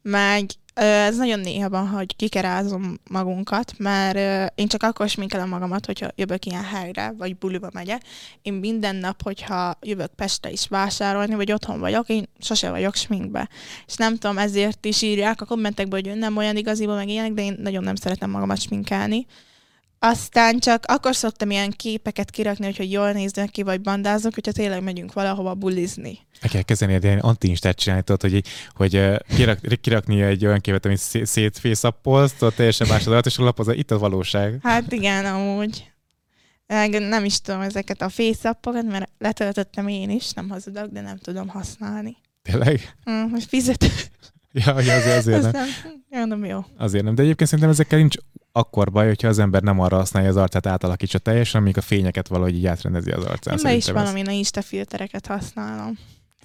Meg ez nagyon néha van, hogy kikerázom magunkat, mert én csak akkor sminkelem magamat, hogyha jövök ilyen helyre, vagy buliba megyek. Én minden nap, hogyha jövök Pestre is vásárolni, vagy otthon vagyok, én sose vagyok sminkbe. És nem tudom, ezért is írják a kommentekben, hogy nem olyan igaziból, meg ilyenek, de én nagyon nem szeretem magamat sminkelni. Aztán csak akkor szoktam ilyen képeket kirakni, hogy, hogy jól néznek ki, vagy bandázok, hogyha tényleg megyünk valahova bulizni. El kell kezdeni egy ilyen anti csinálni, tudod, hogy, hogy kirak, kirakni egy olyan képet, amit szé- szétfészappolsz, tudod, teljesen más az és a lapozza, itt a valóság. Hát igen, amúgy. Nem is tudom ezeket a fészappokat, mert letöltöttem én is, nem hazudok, de nem tudom használni. Tényleg? Mm, most fizető. Ja, ja azért, azért nem. Aztán, mondom, jó. Azért nem. De egyébként szerintem ezekkel nincs akkor baj, hogyha az ember nem arra használja az arcát, átalakítsa teljesen, amíg a fényeket valahogy így átrendezi az arcán. Én be is ez- valami Insta filtereket használom.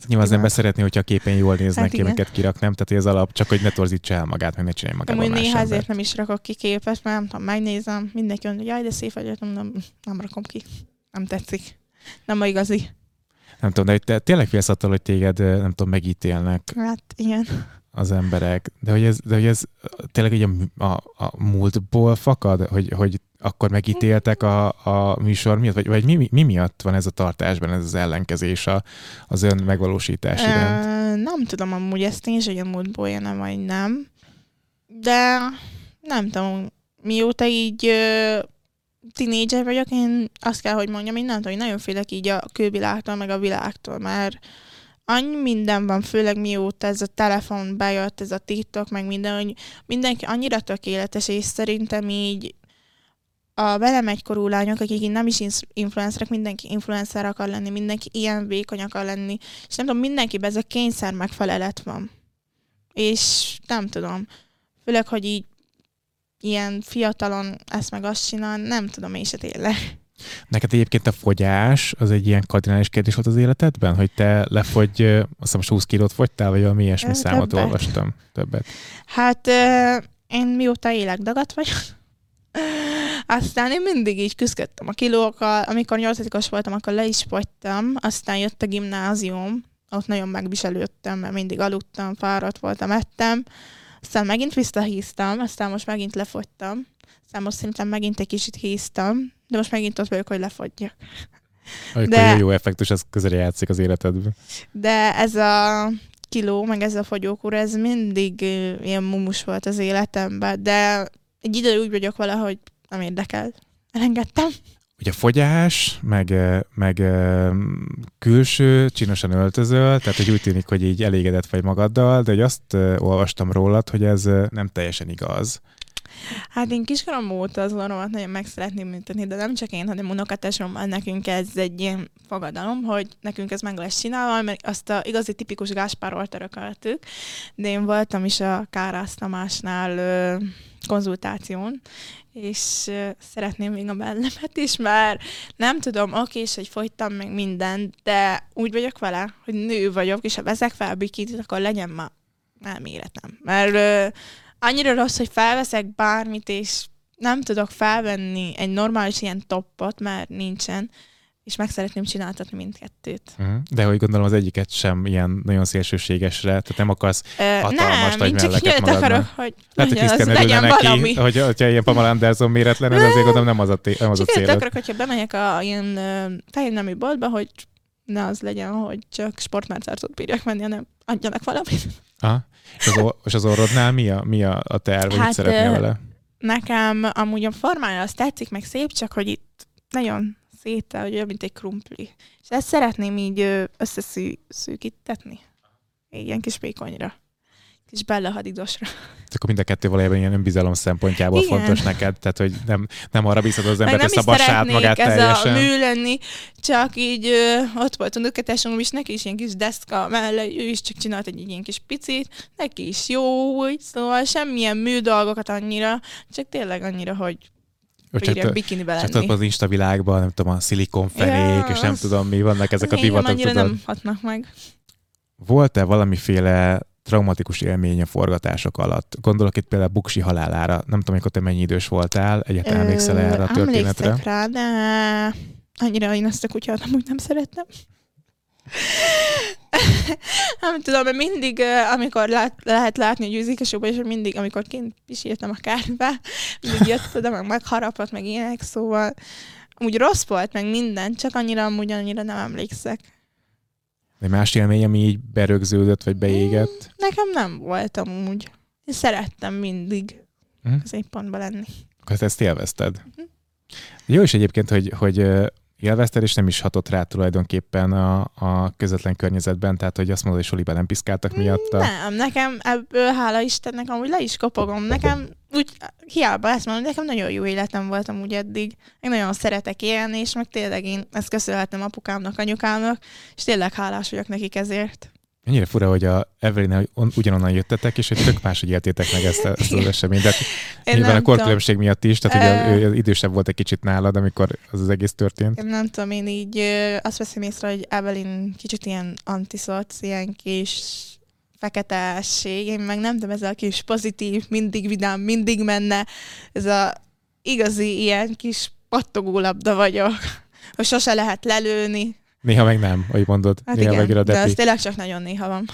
Nyilván az ember szeretné, hogyha a képen jól néznek Hát amiket kirak, nem? Tehát az alap, csak hogy ne torzítsa el magát, meg ne csinálj magából Amúgy néha ezért nem is rakok ki képet, mert nem tudom, megnézem, mindenki mondja, hogy jaj, de szép vagy, mondom, nem rakom ki. Nem tetszik. Nem a igazi. Nem tudom, de te tényleg félsz attól, hogy téged, nem tudom, megítélnek Hát igen. Az emberek. De hogy ez, de hogy ez tényleg így a, a, a múltból fakad, hogy, hogy akkor megítéltek a, a műsor miatt, vagy, vagy mi, mi, mi miatt van ez a tartásban, ez az ellenkezés a, az ön megvalósítás iránt? Ö, nem tudom amúgy ezt én is, hogy a múltból jön vagy nem. De nem tudom, mióta így ö, tinédzser vagyok, én azt kell, hogy mondjam, én nem tudom, hogy nagyon félek így a külvilágtól, meg a világtól, mert annyi minden van, főleg mióta ez a telefon bejött, ez a TikTok, meg minden, hogy mindenki annyira tökéletes, és szerintem így a velem egykorú lányok, akik így nem is influencerek, mindenki influencer akar lenni, mindenki ilyen vékony akar lenni, és nem tudom, mindenkiben ez a kényszer megfelelet van. És nem tudom, főleg, hogy így ilyen fiatalon ezt meg azt csinál, nem tudom én se tényleg. Neked egyébként a fogyás az egy ilyen kardinális kérdés volt az életedben? Hogy te lefogy, azt hiszem most 20 kilót fogytál, vagy valami ilyesmi Ö, számot többet. olvastam. Többet. Hát én mióta élek dagat vagyok, Aztán én mindig így küzdöttem a kilókkal. Amikor nyolcadikos voltam, akkor le is fogytam. Aztán jött a gimnázium. Ott nagyon megviselődtem, mert mindig aludtam, fáradt voltam, ettem. Aztán megint visszahíztam, aztán most megint lefogytam. Aztán most szerintem megint egy kicsit híztam, de most megint ott vagyok, hogy lefogyjak. Amikor De- jó effektus, az közel játszik az életedbe. De ez a kiló, meg ez a fogyókúra, ez mindig ilyen mumus volt az életemben, de egy idő úgy vagyok vele, hogy nem érdekel. Elengedtem. Ugye fogyás, meg, meg külső, csinosan öltözöl, tehát hogy úgy tűnik, hogy így elégedett vagy magaddal, de hogy azt olvastam rólad, hogy ez nem teljesen igaz. Hát én kiskorom óta az orromat nagyon meg szeretném műteni, de nem csak én, hanem unokatásommal nekünk ez egy ilyen fogadalom, hogy nekünk ez meg lesz csinálva, mert azt a igazi tipikus Gáspár örököltük, de én voltam is a Kárász Tamásnál ö, konzultáción, és ö, szeretném még a mellemet is, mert nem tudom, oké, és hogy fogytam meg mindent, de úgy vagyok vele, hogy nő vagyok, és ha veszek fel bikitit, akkor legyen már elméretem. Mert annyira rossz, hogy felveszek bármit, és nem tudok felvenni egy normális ilyen toppot, mert nincsen, és meg szeretném csináltatni mindkettőt. Uh-huh. De hogy gondolom az egyiket sem ilyen nagyon szélsőségesre, tehát nem akarsz Hatalmas nem, nagy csak magadnak. akarok, hogy lehet, hogy Krisztián legyen valami. neki, hogy, hogyha ilyen Pamela Anderson méretlen, ez azért gondolom nem az a, té- nem az a Csak ilyet célod. akarok, hogyha bemegyek a ilyen ö, fehér nemű boltba, hogy ne az legyen, hogy csak sportmárcárcot bírjak menni, hanem adjanak valamit. Aha. És, az, or- és az orrodnál mi a, mi a, a terv, Hát, mit szeretnél vele? Nekem amúgy a formája az tetszik, meg szép, csak hogy itt nagyon szétel, hogy olyan, mint egy krumpli. És ezt szeretném így összeszűkítetni. Ilyen kis pékonyra. Kis Bella hadidosra. Akkor mind a kettő valójában ilyen önbizalom szempontjából Igen. fontos neked, tehát hogy nem, nem arra bízod az embert, hogy szeretnék magát ez teljesen. a mű lenni, csak így ö, ott volt a nőketásom is, neki is ilyen kis deszka mellé, ő is csak csinált egy ilyen kis picit, neki is jó úgy, szóval semmilyen mű dolgokat annyira, csak tényleg annyira, hogy Csak, bikinibe csak lenni. tudod, az Insta világban, nem tudom, a szilikonfenék, Ja, és nem az- tudom mi, vannak ezek a divatok, tudod. nem hatnak meg. Volt-e valamiféle traumatikus élmény a forgatások alatt? Gondolok itt például Buksi halálára. Nem tudom, amikor te mennyi idős voltál, egyáltalán emlékszel erre a történetre? Emlékszek rá, de annyira én ezt a kutyát amúgy nem szeretem. nem tudom, mert mindig, amikor lát, lehet látni a győzékesokban, és mindig, amikor kint pisírtam a kárba, mindig jött oda, meg megharapott, meg ilyenek, szóval úgy rossz volt, meg minden, csak annyira amúgy annyira nem emlékszek. Egy más élmény, ami így berögződött, vagy beégett? Nekem nem volt amúgy. Én szerettem mindig Mhm. középpontban lenni. Akkor ezt élvezted. Mhm. Jó is egyébként, hogy, hogy élvezted, és nem is hatott rá tulajdonképpen a, a közvetlen környezetben, tehát hogy azt mondod, hogy Soliban nem piszkáltak miatta. Nem, nekem ebből hála Istennek amúgy le is kopogom. Nekem úgy hiába ezt mondom, nekem nagyon jó életem volt amúgy eddig. Én nagyon szeretek élni, és meg tényleg én ezt köszönhetem apukámnak, anyukámnak, és tényleg hálás vagyok nekik ezért. Ennyire fura, hogy a Evelyn ugyanonnan jöttetek, és hogy tök máshogy éltétek meg ezt, a, ezt az eseményt. Tehát Én nyilván a korkülönbség miatt is, tehát hogy Ö. ő idősebb volt egy kicsit nálad, amikor az az egész történt. én nem tudom, én így azt veszem észre, hogy Evelyn kicsit ilyen antiszoc, ilyen kis feketesség, én meg nem tudom, ez a kis pozitív, mindig vidám, mindig menne, ez a igazi ilyen kis pattogó labda vagyok, hogy sose lehet lelőni. Néha meg nem, ahogy mondod. Hát néha igen, a de ez tényleg csak nagyon néha van.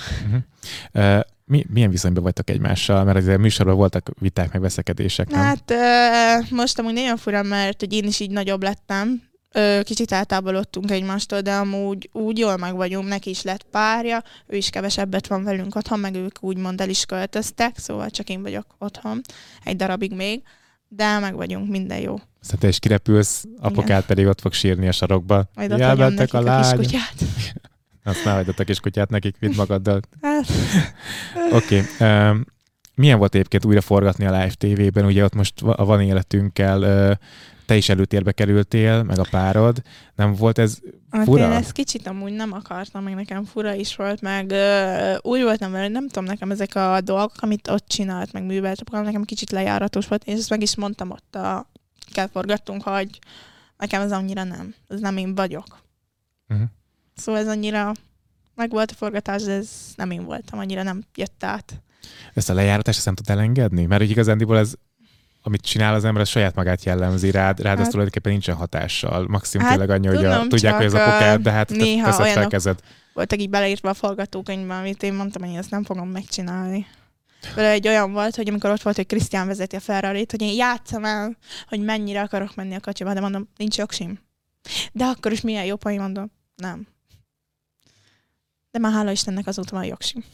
Uh, mi, milyen viszonyban vagytok egymással? Mert azért a műsorban voltak viták, meg veszekedések, nem? Hát ö, most amúgy nagyon fura, mert hogy én is így nagyobb lettem, ö, kicsit eltávolodtunk egymástól, de amúgy úgy jól meg vagyunk, neki is lett párja, ő is kevesebbet van velünk otthon, meg ők úgymond el is költöztek, szóval csak én vagyok otthon egy darabig még, de meg vagyunk, minden jó. Aztán te is kirepülsz, apukád pedig ott fog sírni a sarokba. Majd ott nekik a a, lány. kiskutyát. Azt ne hagyd a kiskutyát nekik, vidd magaddal. Hát, Oké. Okay. Um, milyen volt egyébként újra forgatni a live tévében? Ugye ott most a van életünkkel te is előtérbe kerültél, meg a párod. Nem volt ez Hát Fura? én ezt kicsit amúgy nem akartam, meg nekem fura is volt, meg ö, úgy voltam vele, hogy nem tudom, nekem ezek a dolgok, amit ott csinált, meg művelt, nekem kicsit lejáratos volt, és ezt meg is mondtam ott a kell forgattunk, hogy nekem ez annyira nem, ez nem én vagyok. Uh-huh. Szóval ez annyira meg volt a forgatás, de ez nem én voltam, annyira nem jött át. ezt a lejáratást ezt nem tud elengedni? Mert hogy igazándiból ez amit csinál az ember, az saját magát jellemzi rád, rád hát, az tulajdonképpen nincsen hatással. Maximum hát, tényleg annyi, hogy a, tudják, hogy ez a poker, de hát néha teszed fel kezed. Voltak így beleírva a forgatókönyvben, amit én mondtam, hogy ezt nem fogom megcsinálni. Vele egy olyan volt, hogy amikor ott volt, hogy Krisztián vezeti a ferrari hogy én játszom el, hogy mennyire akarok menni a kocsiba, de mondom, nincs jogsim. De akkor is milyen jobb, hogy mondom, nem. De már hála Istennek azóta van jogsim.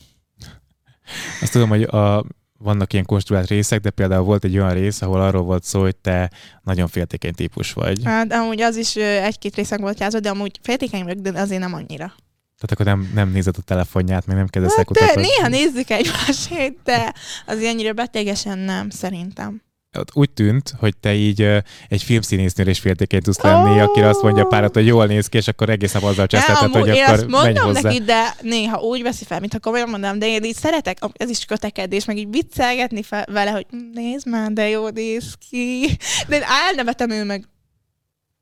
Azt tudom, hogy a, vannak ilyen konstruált részek, de például volt egy olyan rész, ahol arról volt szó, hogy te nagyon féltékeny típus vagy. Hát amúgy az is egy-két részen volt játszva, de amúgy féltékeny vagyok, de azért nem annyira. Tehát akkor nem, nem nézed a telefonját, még nem kezdesz hát, kutatni. Néha nézzük egymásét, de az ennyire betegesen nem, szerintem úgy tűnt, hogy te így egy filmszínésznőr is féltékeny tudsz lenni, oh. akire azt mondja a párat, hogy jól néz ki, és akkor egész nap azzal cseszteted, hogy én akkor azt mondom menj hozzá. neki, de néha úgy veszi fel, mintha komolyan mondom, de én így szeretek, ez is kötekedés, meg így viccelgetni fel, vele, hogy nézd már, de jó néz ki. De én elnevetem ő meg.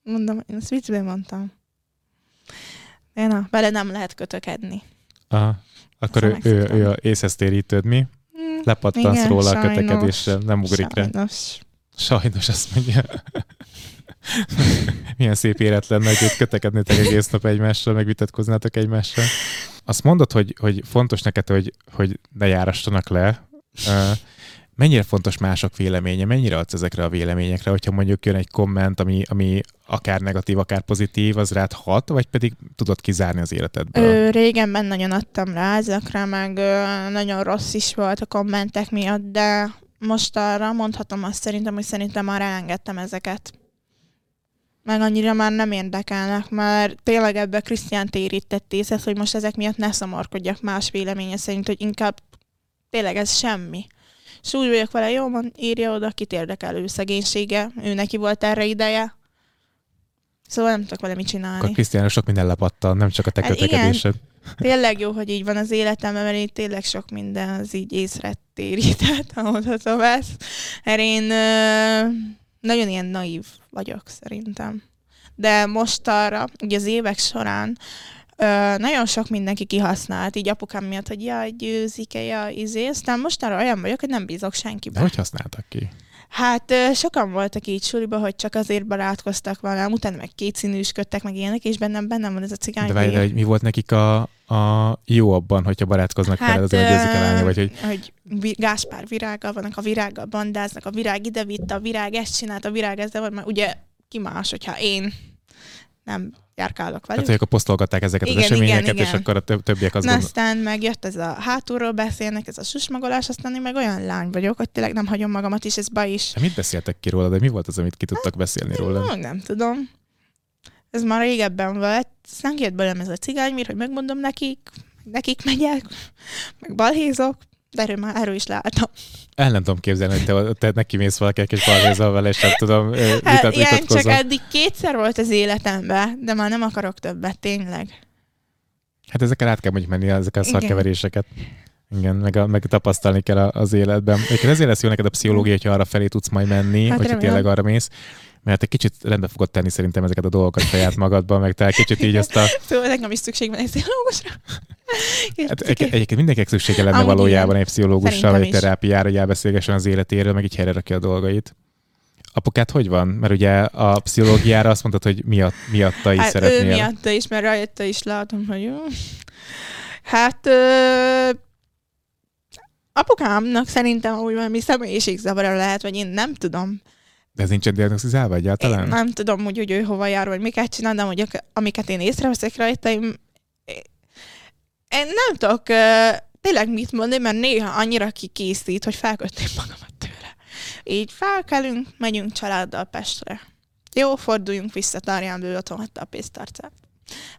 Mondom, én ezt viccben mondtam. De na, vele nem lehet kötökedni. Aha. Akkor ő, ő, ő, a észesztérítőd mi? Lepattansz Igen, róla sajnos, a kötekedésre, nem ugrik sajnos. rá. Sajnos, azt mondja. Milyen szép élet lenne, hogy kötekednétek egész nap egymással, megvitatkoznátok egymással. Azt mondod, hogy, hogy fontos neked, hogy, hogy ne járassanak le. Mennyire fontos mások véleménye? Mennyire adsz ezekre a véleményekre, hogyha mondjuk jön egy komment, ami, ami akár negatív, akár pozitív, az rád hat, vagy pedig tudod kizárni az életedből? Ö, régenben nagyon adtam rá ezekre, meg ö, nagyon rossz is volt a kommentek miatt, de most arra mondhatom azt szerintem, hogy szerintem már elengedtem ezeket. Meg annyira már nem érdekelnek, mert tényleg ebbe Krisztián térített észre, hogy most ezek miatt ne szomorkodjak más véleménye szerint, hogy inkább tényleg ez semmi. És úgy vagyok vele, jó, van, írja oda, kit érdekel ő szegénysége, ő neki volt erre ideje. Szóval nem tudok vele mit csinálni. Akkor Krisztián sok minden lepattan, nem csak a te hát kötekedésed. Igen, tényleg jó, hogy így van az életemben, mert így tényleg sok minden az így észre térített, mondhatom ezt. Mert én nagyon ilyen naív vagyok szerintem. De most arra, ugye az évek során Ö, nagyon sok mindenki kihasznált, így apukám miatt, hogy jaj, győzik-e, jaj, izé. Aztán mostanra olyan vagyok, hogy nem bízok senkibe. De hogy használtak ki? Hát sokan voltak így suliba, hogy csak azért barátkoztak velem, utána meg kétszínűsködtek, meg ilyenek, és bennem bennem van ez a cigány. De várj, hogy mi volt nekik a, a jó abban, hogyha barátkoznak hát, veled, azért, hogy győzik vagy hogy... hogy Gáspár virággal vannak, a virággal bandáznak, a virág ide vitte, a virág ezt csinált, a virág ezzel van, mert ugye ki más, hogyha én nem járkálok velük. Tehát, hogy posztolgatták ezeket igen, az eseményeket, igen, és akkor a többiek az gondol... Aztán megjött ez a hátulról beszélnek, ez a susmagolás, aztán én meg olyan lány vagyok, hogy tényleg nem hagyom magamat is, ez baj is. De mit beszéltek ki róla, de mi volt az, amit ki tudtak beszélni róla? Nem, nem tudom. Ez már régebben volt. Aztán kijött belőlem ez a cigánymír, hogy megmondom nekik, nekik megyek, meg balhézok, de erről már erről is láttam. El nem tudom képzelni, hogy te, te neki mész valakinek és balhézol vele, és nem tudom, hát, ilyen csak eddig kétszer volt az életemben, de már nem akarok többet, tényleg. Hát ezekkel át kell mondjuk menni, ezeket a szakkeveréseket. Igen, meg, a, meg tapasztalni kell az életben. Egyébként ezért lesz jó neked a pszichológia, hogyha arra felé tudsz majd menni, hát hogyha tényleg arra mész mert egy kicsit rendbe fogod tenni szerintem ezeket a dolgokat saját magadban, meg te kicsit így azt a... Szóval nekem is szükség van egy pszichológusra. Hát egy, egyébként mindenkinek szüksége lenne Amúgy valójában igen. egy pszichológussal, vagy egy terápiára, hogy elbeszélgessen az életéről, meg így helyre rakja a dolgait. Apukát hogy van? Mert ugye a pszichológiára azt mondtad, hogy miatt, miatta is hát szeretnél. ő miatta is, mert rajta is látom, hogy jó. Hát ö, apukámnak szerintem úgy valami személyiségzavara lehet, vagy én nem tudom. De ez nincsen diagnosztizálva egyáltalán? Én nem tudom, hogy, hogy ő hova jár, vagy miket csinál, de hogy amiket én észreveszek rajta, én, én nem tudok tényleg mit mondani, mert néha annyira kikészít, hogy felkötném magamat tőle. Így felkelünk, megyünk családdal Pestre. Jó, forduljunk vissza, Tarján ő otthon hagyta a pénztarcát.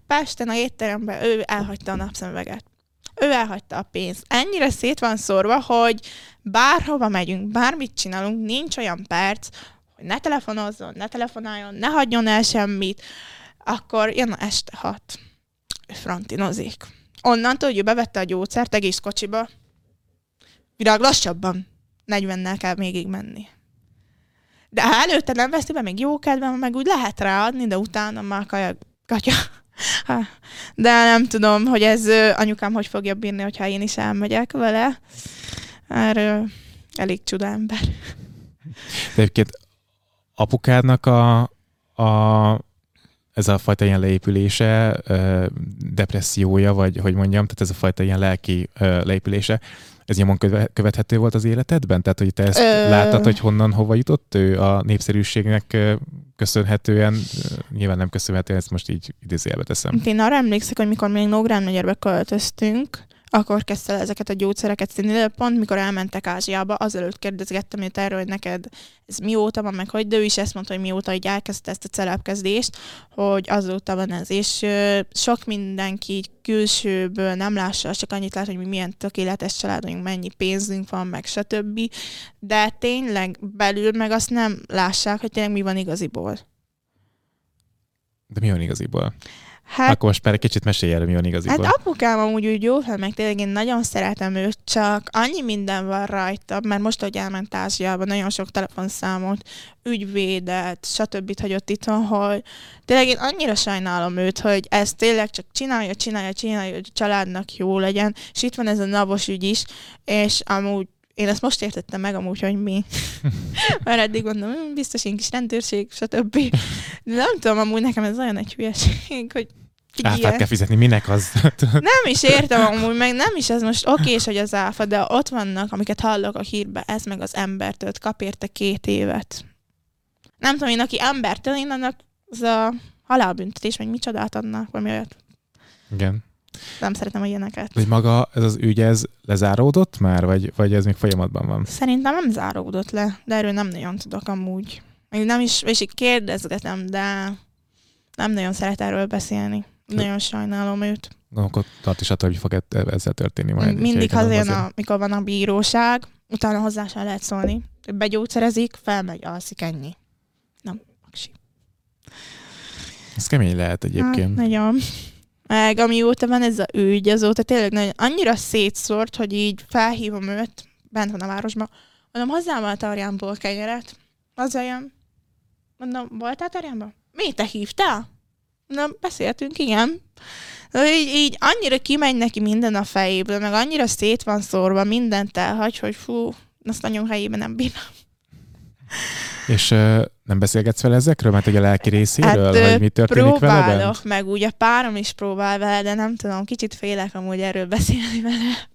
Pesten a étteremben ő elhagyta a napszemüveget. Ő elhagyta a pénzt. Ennyire szét van szórva, hogy bárhova megyünk, bármit csinálunk, nincs olyan perc, hogy ne telefonozzon, ne telefonáljon, ne hagyjon el semmit, akkor jön a este hat. Frantinozik. Onnantól, hogy ő bevette a gyógyszert egész kocsiba, virág lassabban, 40-nel kell még menni. De ha előtte nem veszi be, még jó kedvem, meg úgy lehet ráadni, de utána már kajak, katya. De nem tudom, hogy ez anyukám hogy fogja bírni, hogyha én is elmegyek vele. Erről elég csuda ember. De egyébként apukádnak a, a ez a fajta ilyen leépülése, depressziója, vagy hogy mondjam, tehát ez a fajta ilyen lelki leépülése, ez nyomon követhető volt az életedben? Tehát, hogy te ezt Ö... láttad, hogy honnan, hova jutott ő a népszerűségnek köszönhetően, nyilván nem köszönhetően, ezt most így idézélbe teszem. Én arra emlékszek, hogy mikor még Nógrán megyerbe költöztünk, akkor kezdte el ezeket a gyógyszereket színni, de pont mikor elmentek Ázsiába, azelőtt kérdezgettem őt erről, hogy neked ez mióta van, meg hogy, de ő is ezt mondta, hogy mióta hogy elkezdte ezt a celebkezdést, hogy azóta van ez, és sok mindenki így külsőből nem lássa, csak annyit lát, hogy mi milyen tökéletes családunk, mennyi pénzünk van, meg stb. De tényleg belül meg azt nem lássák, hogy tényleg mi van igaziból. De mi van igaziból? Hát, Akkor most már egy kicsit mesélj el, mi van igaziból. Hát apukám amúgy úgy jó fel, meg tényleg én nagyon szeretem őt, csak annyi minden van rajta, mert most, hogy elment Ázsiába, nagyon sok telefonszámot, ügyvédet, stb. hagyott itthon, hogy tényleg én annyira sajnálom őt, hogy ezt tényleg csak csinálja, csinálja, csinálja, hogy a családnak jó legyen, és itt van ez a navos ügy is, és amúgy én ezt most értettem meg amúgy, hogy mi. Mert eddig mondom, hm, biztos én kis rendőrség, stb. De nem tudom, amúgy nekem ez olyan egy hülyeség, hogy Áfát kell fizetni, minek az? nem is értem amúgy, meg nem is ez most oké, hogy az áfa, de ott vannak, amiket hallok a hírbe, ez meg az embertől, kap érte két évet. Nem tudom, én aki embertől, én annak az a halálbüntetés, meg micsodát adnak, vagy olyat. Igen. Nem szeretem a ilyeneket. Hogy maga ez az ügy, ez lezáródott már, vagy, vagy ez még folyamatban van? Szerintem nem záródott le, de erről nem nagyon tudok amúgy. Még nem is, és így kérdezgetem, de nem nagyon szeret erről beszélni. Nagyon sajnálom őt. Na, akkor tart is attól, hogy fog e- ezzel történni majd. Mindig azért, azért. amikor van a bíróság, utána hozzá sem lehet szólni. Begyógyszerezik, felmegy, alszik, ennyi. Nem, maksi. Ez kemény lehet egyébként. Hát, nagyon. Meg amióta van ez a ügy, azóta tényleg nagyon, annyira szétszórt, hogy így felhívom őt, bent van a városban, mondom, hozzám a tarjánból kenyeret. Az olyan. Mondom, voltál tarjánban? Mi, te hívtál? Na, beszéltünk, igen. De így, így annyira kimegy neki minden a fejéből, meg annyira szét van szórva, mindent elhagy, hogy fú, azt nagyon helyében nem bírom. És uh, nem beszélgetsz vele ezekről, mert hogy a lelki részéről, hát, hogy mi történik vele? Próbálok, meg úgy a párom is próbál vele, de nem tudom, kicsit félek amúgy erről beszélni vele.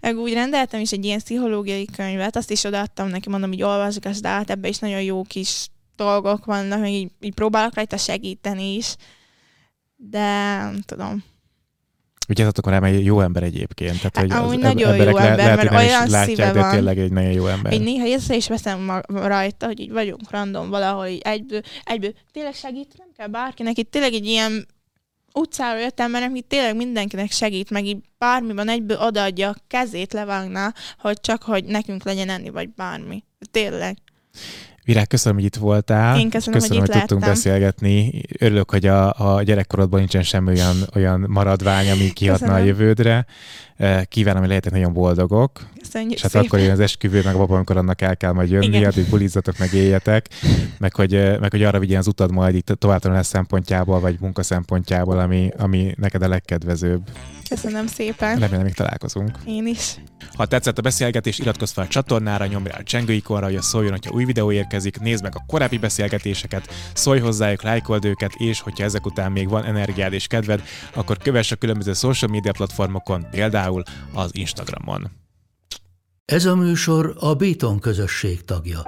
Meg úgy rendeltem is egy ilyen pszichológiai könyvet, azt is odaadtam neki, mondom, hogy olvasgass át, ebbe is nagyon jó kis dolgok vannak, hogy így, így próbálok rajta segíteni is, de nem tudom. Akkor nem egy jó ember egyébként. Tehát, hogy Amúgy nagyon jó ember, le, lehet, mert olyan látják, szíve de van. tényleg egy nagyon jó ember. Így néha észre is veszem rajta, hogy így vagyunk random valahol, így egyből, egyből tényleg segít, nem kell bárkinek, itt tényleg egy ilyen utcáról jöttem, mert itt tényleg mindenkinek segít, meg így bármiban egyből odaadja a kezét levágná, hogy csak, hogy nekünk legyen enni, vagy bármi. Tényleg. Virág, köszönöm, hogy itt voltál. Én köszönöm, köszönöm hogy, hogy itt tudtunk beszélgetni. Örülök, hogy a, a gyerekkorodban nincsen semmi olyan, olyan maradvány, ami kihatna köszönöm. a jövődre. Kívánom, hogy lehetek nagyon boldogok. Köszönjük és hát szépen. akkor jön az esküvő, meg abban, amikor annak el kell majd jönni, hát, hogy bulizzatok, meg éljetek, meg hogy, meg hogy arra vigyen az utad majd itt továbbtanulás szempontjából, vagy munka szempontjából, ami, ami neked a legkedvezőbb. Köszönöm szépen. Remélem, még találkozunk. Én is. Ha tetszett a beszélgetés, iratkozz fel a csatornára, nyomj rá a csengő ikonra, hogy a szóljon, hogyha új videó érkezik, nézd meg a korábbi beszélgetéseket, szólj hozzájuk, lájkold őket, és hogyha ezek után még van energiád és kedved, akkor kövess a különböző social media platformokon, például az Instagramon. Ez a műsor a Béton közösség tagja.